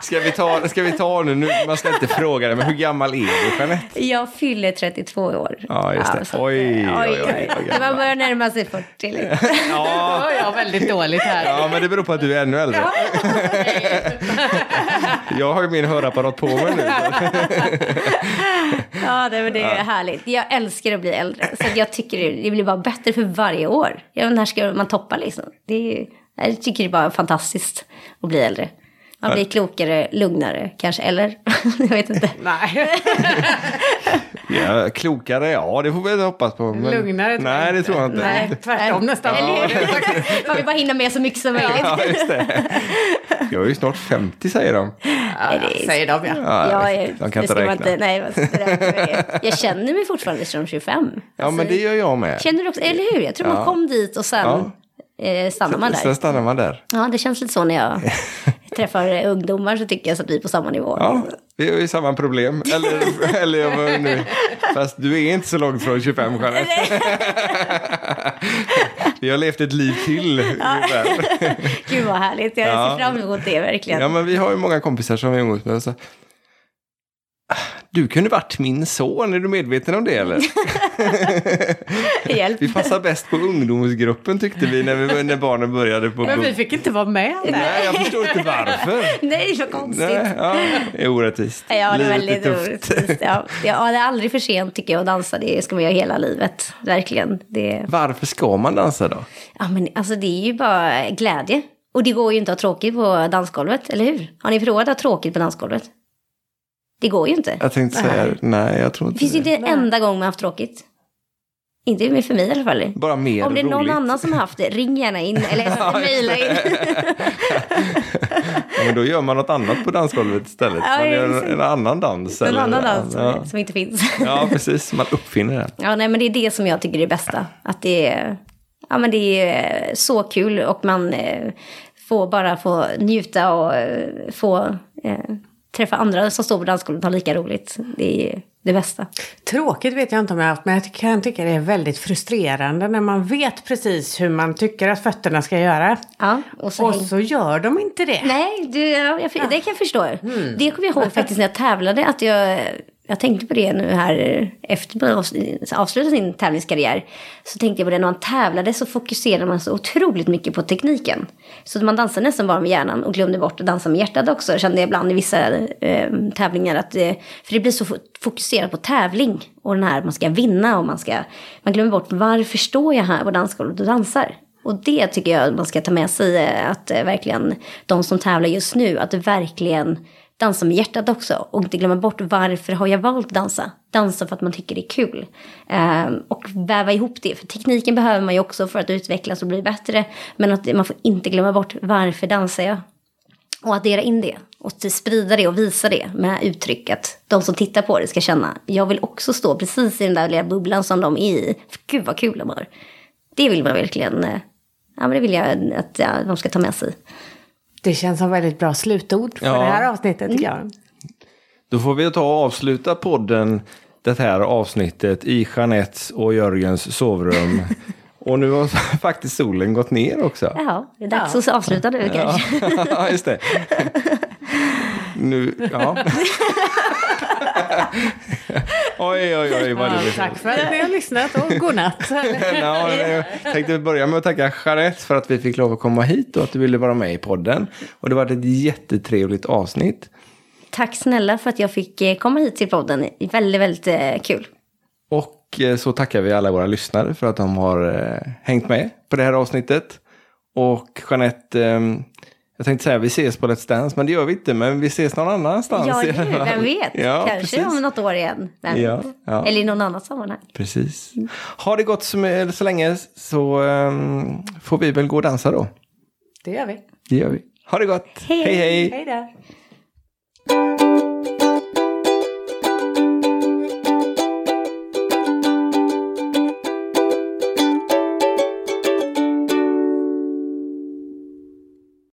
Ska vi ta, ska vi ta nu, nu, man ska inte fråga det, men hur gammal är du Jeanette? jag fyller 32 år. Ja, just det. så att, Oj, oj, oj, gammal. Man börjar närma sig 40. Liksom. Ja, Ja, jag väldigt dåligt här. ja, men det beror på att du är ännu äldre. Jag har ju min hörapparat på mig nu. Ja, det, men det är härligt. Jag älskar att bli äldre. Så att jag tycker det, det blir bara bättre för varje år. Ja, men när ska man toppa liksom? Det är, ju- jag tycker det är bara fantastiskt att bli äldre. Man blir klokare, lugnare kanske, eller? jag vet inte. Nej. Ja, klokare, ja det får vi hoppas på. Men... Lugnare Nej, det tror jag inte. Nej, tvärtom nästan. Eller hur? Man vill bara hinna med så mycket som möjligt. Ja, just det. Jag är ju snart 50 säger de. Ja, säger de ja. Ja, Ja, jag de kan inte räkna. nej, inte det. jag känner mig fortfarande som 25. Ja, men det gör jag med. Känner du också, eller hur? Jag tror man Ja. kom dit och sen eh, stannar man Sen där. stannar man där. Ja, det känns lite så när jag träffar ungdomar så tycker jag så att vi är på samma nivå. Ja, vi har ju samma problem. Eller, eller var nu. Fast du är inte så långt från 25 Jeanette. Vi har levt ett liv till ungefär. Gud vad härligt, jag Ja. ser fram emot det verkligen. Ja, men vi har ju många kompisar som vi umgås med. Så, "Ah, du kunde varit min son, är du medveten om det eller? Hjälp. Vi passar bäst på ungdomsgruppen tyckte vi när, vi, när barnen började på... Men vi fick inte vara med där. Nej, jag förstår inte varför. Nej, så konstigt. Nej, ja, det är orättvist. Ja, det är väldigt orättvist. Ja, ja, det är aldrig för sent tycker jag att dansa. Det ska man göra hela livet. Verkligen. Det, Varför ska man dansa då? ja, men alltså, det är ju bara glädje. Och det går ju inte att ha tråkigt på dansgolvet, eller hur? Har ni provat att ha tråkigt på dansgolvet? Det går ju inte. Jag tänkte säga, nej jag tror Det inte finns ju det. inte en enda gång man haft tråkigt. Inte med för mig i alla fall. Bara mer Om det är någon roligt. annan som har haft det, ring gärna in eller mejla in. Ja, men då gör man något annat på dansgolvet istället. Ja, Man gör en, en annan dans. En eller- annan dans Ja, som inte finns. ja, precis. Man uppfinner det. Ja, nej, men det är det som jag tycker är det bästa. Att det är, ja, men det är så kul och man eh, får bara få njuta och eh, få eh, träffa andra som står på dansgolvet och ha lika roligt. Det är det bästa. Tråkigt vet jag inte om jag har haft, men jag kan tycka det är väldigt frustrerande när man vet precis hur man tycker att fötterna ska göra. Ja, och så Och häng- så gör de inte det. Nej, du, ja, jag, det kan jag förstå. Mm. Det kommer jag ihåg faktiskt när jag tävlade. Att jag, jag tänkte på det nu här eh, efter man avslutat sin tävlingskarriär. Så tänkte jag på det, när man tävlade så fokuserade man så otroligt mycket på tekniken. Så man dansade nästan bara med hjärnan och glömde bort att dansa med hjärtat också. Kände jag ibland i vissa eh, tävlingar. Att, eh, för det blir så fokuserat på tävling. Och den här man ska vinna och man ska... Man glömmer bort varför står jag här på dansgolvet och dansar. Och det tycker jag man ska ta med sig, eh, att eh, verkligen de som tävlar just nu, att verkligen dansa med hjärtat också. Och inte glömma bort varför har jag valt att dansa? Dansa för att man tycker det är kul. Ehm, och väva ihop det, för tekniken behöver man ju också för att utvecklas och bli bättre. Men att man får inte glömma bort varför dansar jag? Och addera in det och sprida det och visa det med uttryck att de som tittar på det ska känna jag vill också stå precis i den där lilla bubblan som de är i. För gud vad kul de har. Det vill man verkligen, eh, ja men det vill jag att ja, de ska ta med sig. Det känns som väldigt bra slutord för Ja. det här avsnittet tycker jag. Då får vi ta och avsluta podden, det här avsnittet, i Jeanettes och Jörgens sovrum. och nu har faktiskt solen gått ner också. Jaha, det är dags att avsluta nu kanske. Ja, just det. Nu, ja. oj, oj, oj, vad det Ja, blev. tack för att ni har lyssnat och godnatt. Ja, jag tänkte börja med att tacka Jeanette för att vi fick lov att komma hit och att du ville vara med i podden. Och det var ett jättetrevligt avsnitt. Tack snälla för att jag fick eh, komma hit till podden. Väldigt, väldigt eh, kul. Och eh, så tackar vi alla våra lyssnare för att de har hängt med på det här avsnittet. Och Jeanette, eh, jag tänkte säga vi ses på Let's Dance, men det gör vi inte. Men vi ses någon annanstans. Ja, fall. vem vet? Ja, Kanske precis. om något år igen. Ja, ja. Eller i någon annat sammanhang. Precis. Har det gått så, så länge så ehm, får vi väl gå och dansa då. Det gör vi. Det gör vi. Ha det gott. Hej. hej. hej. Hej då.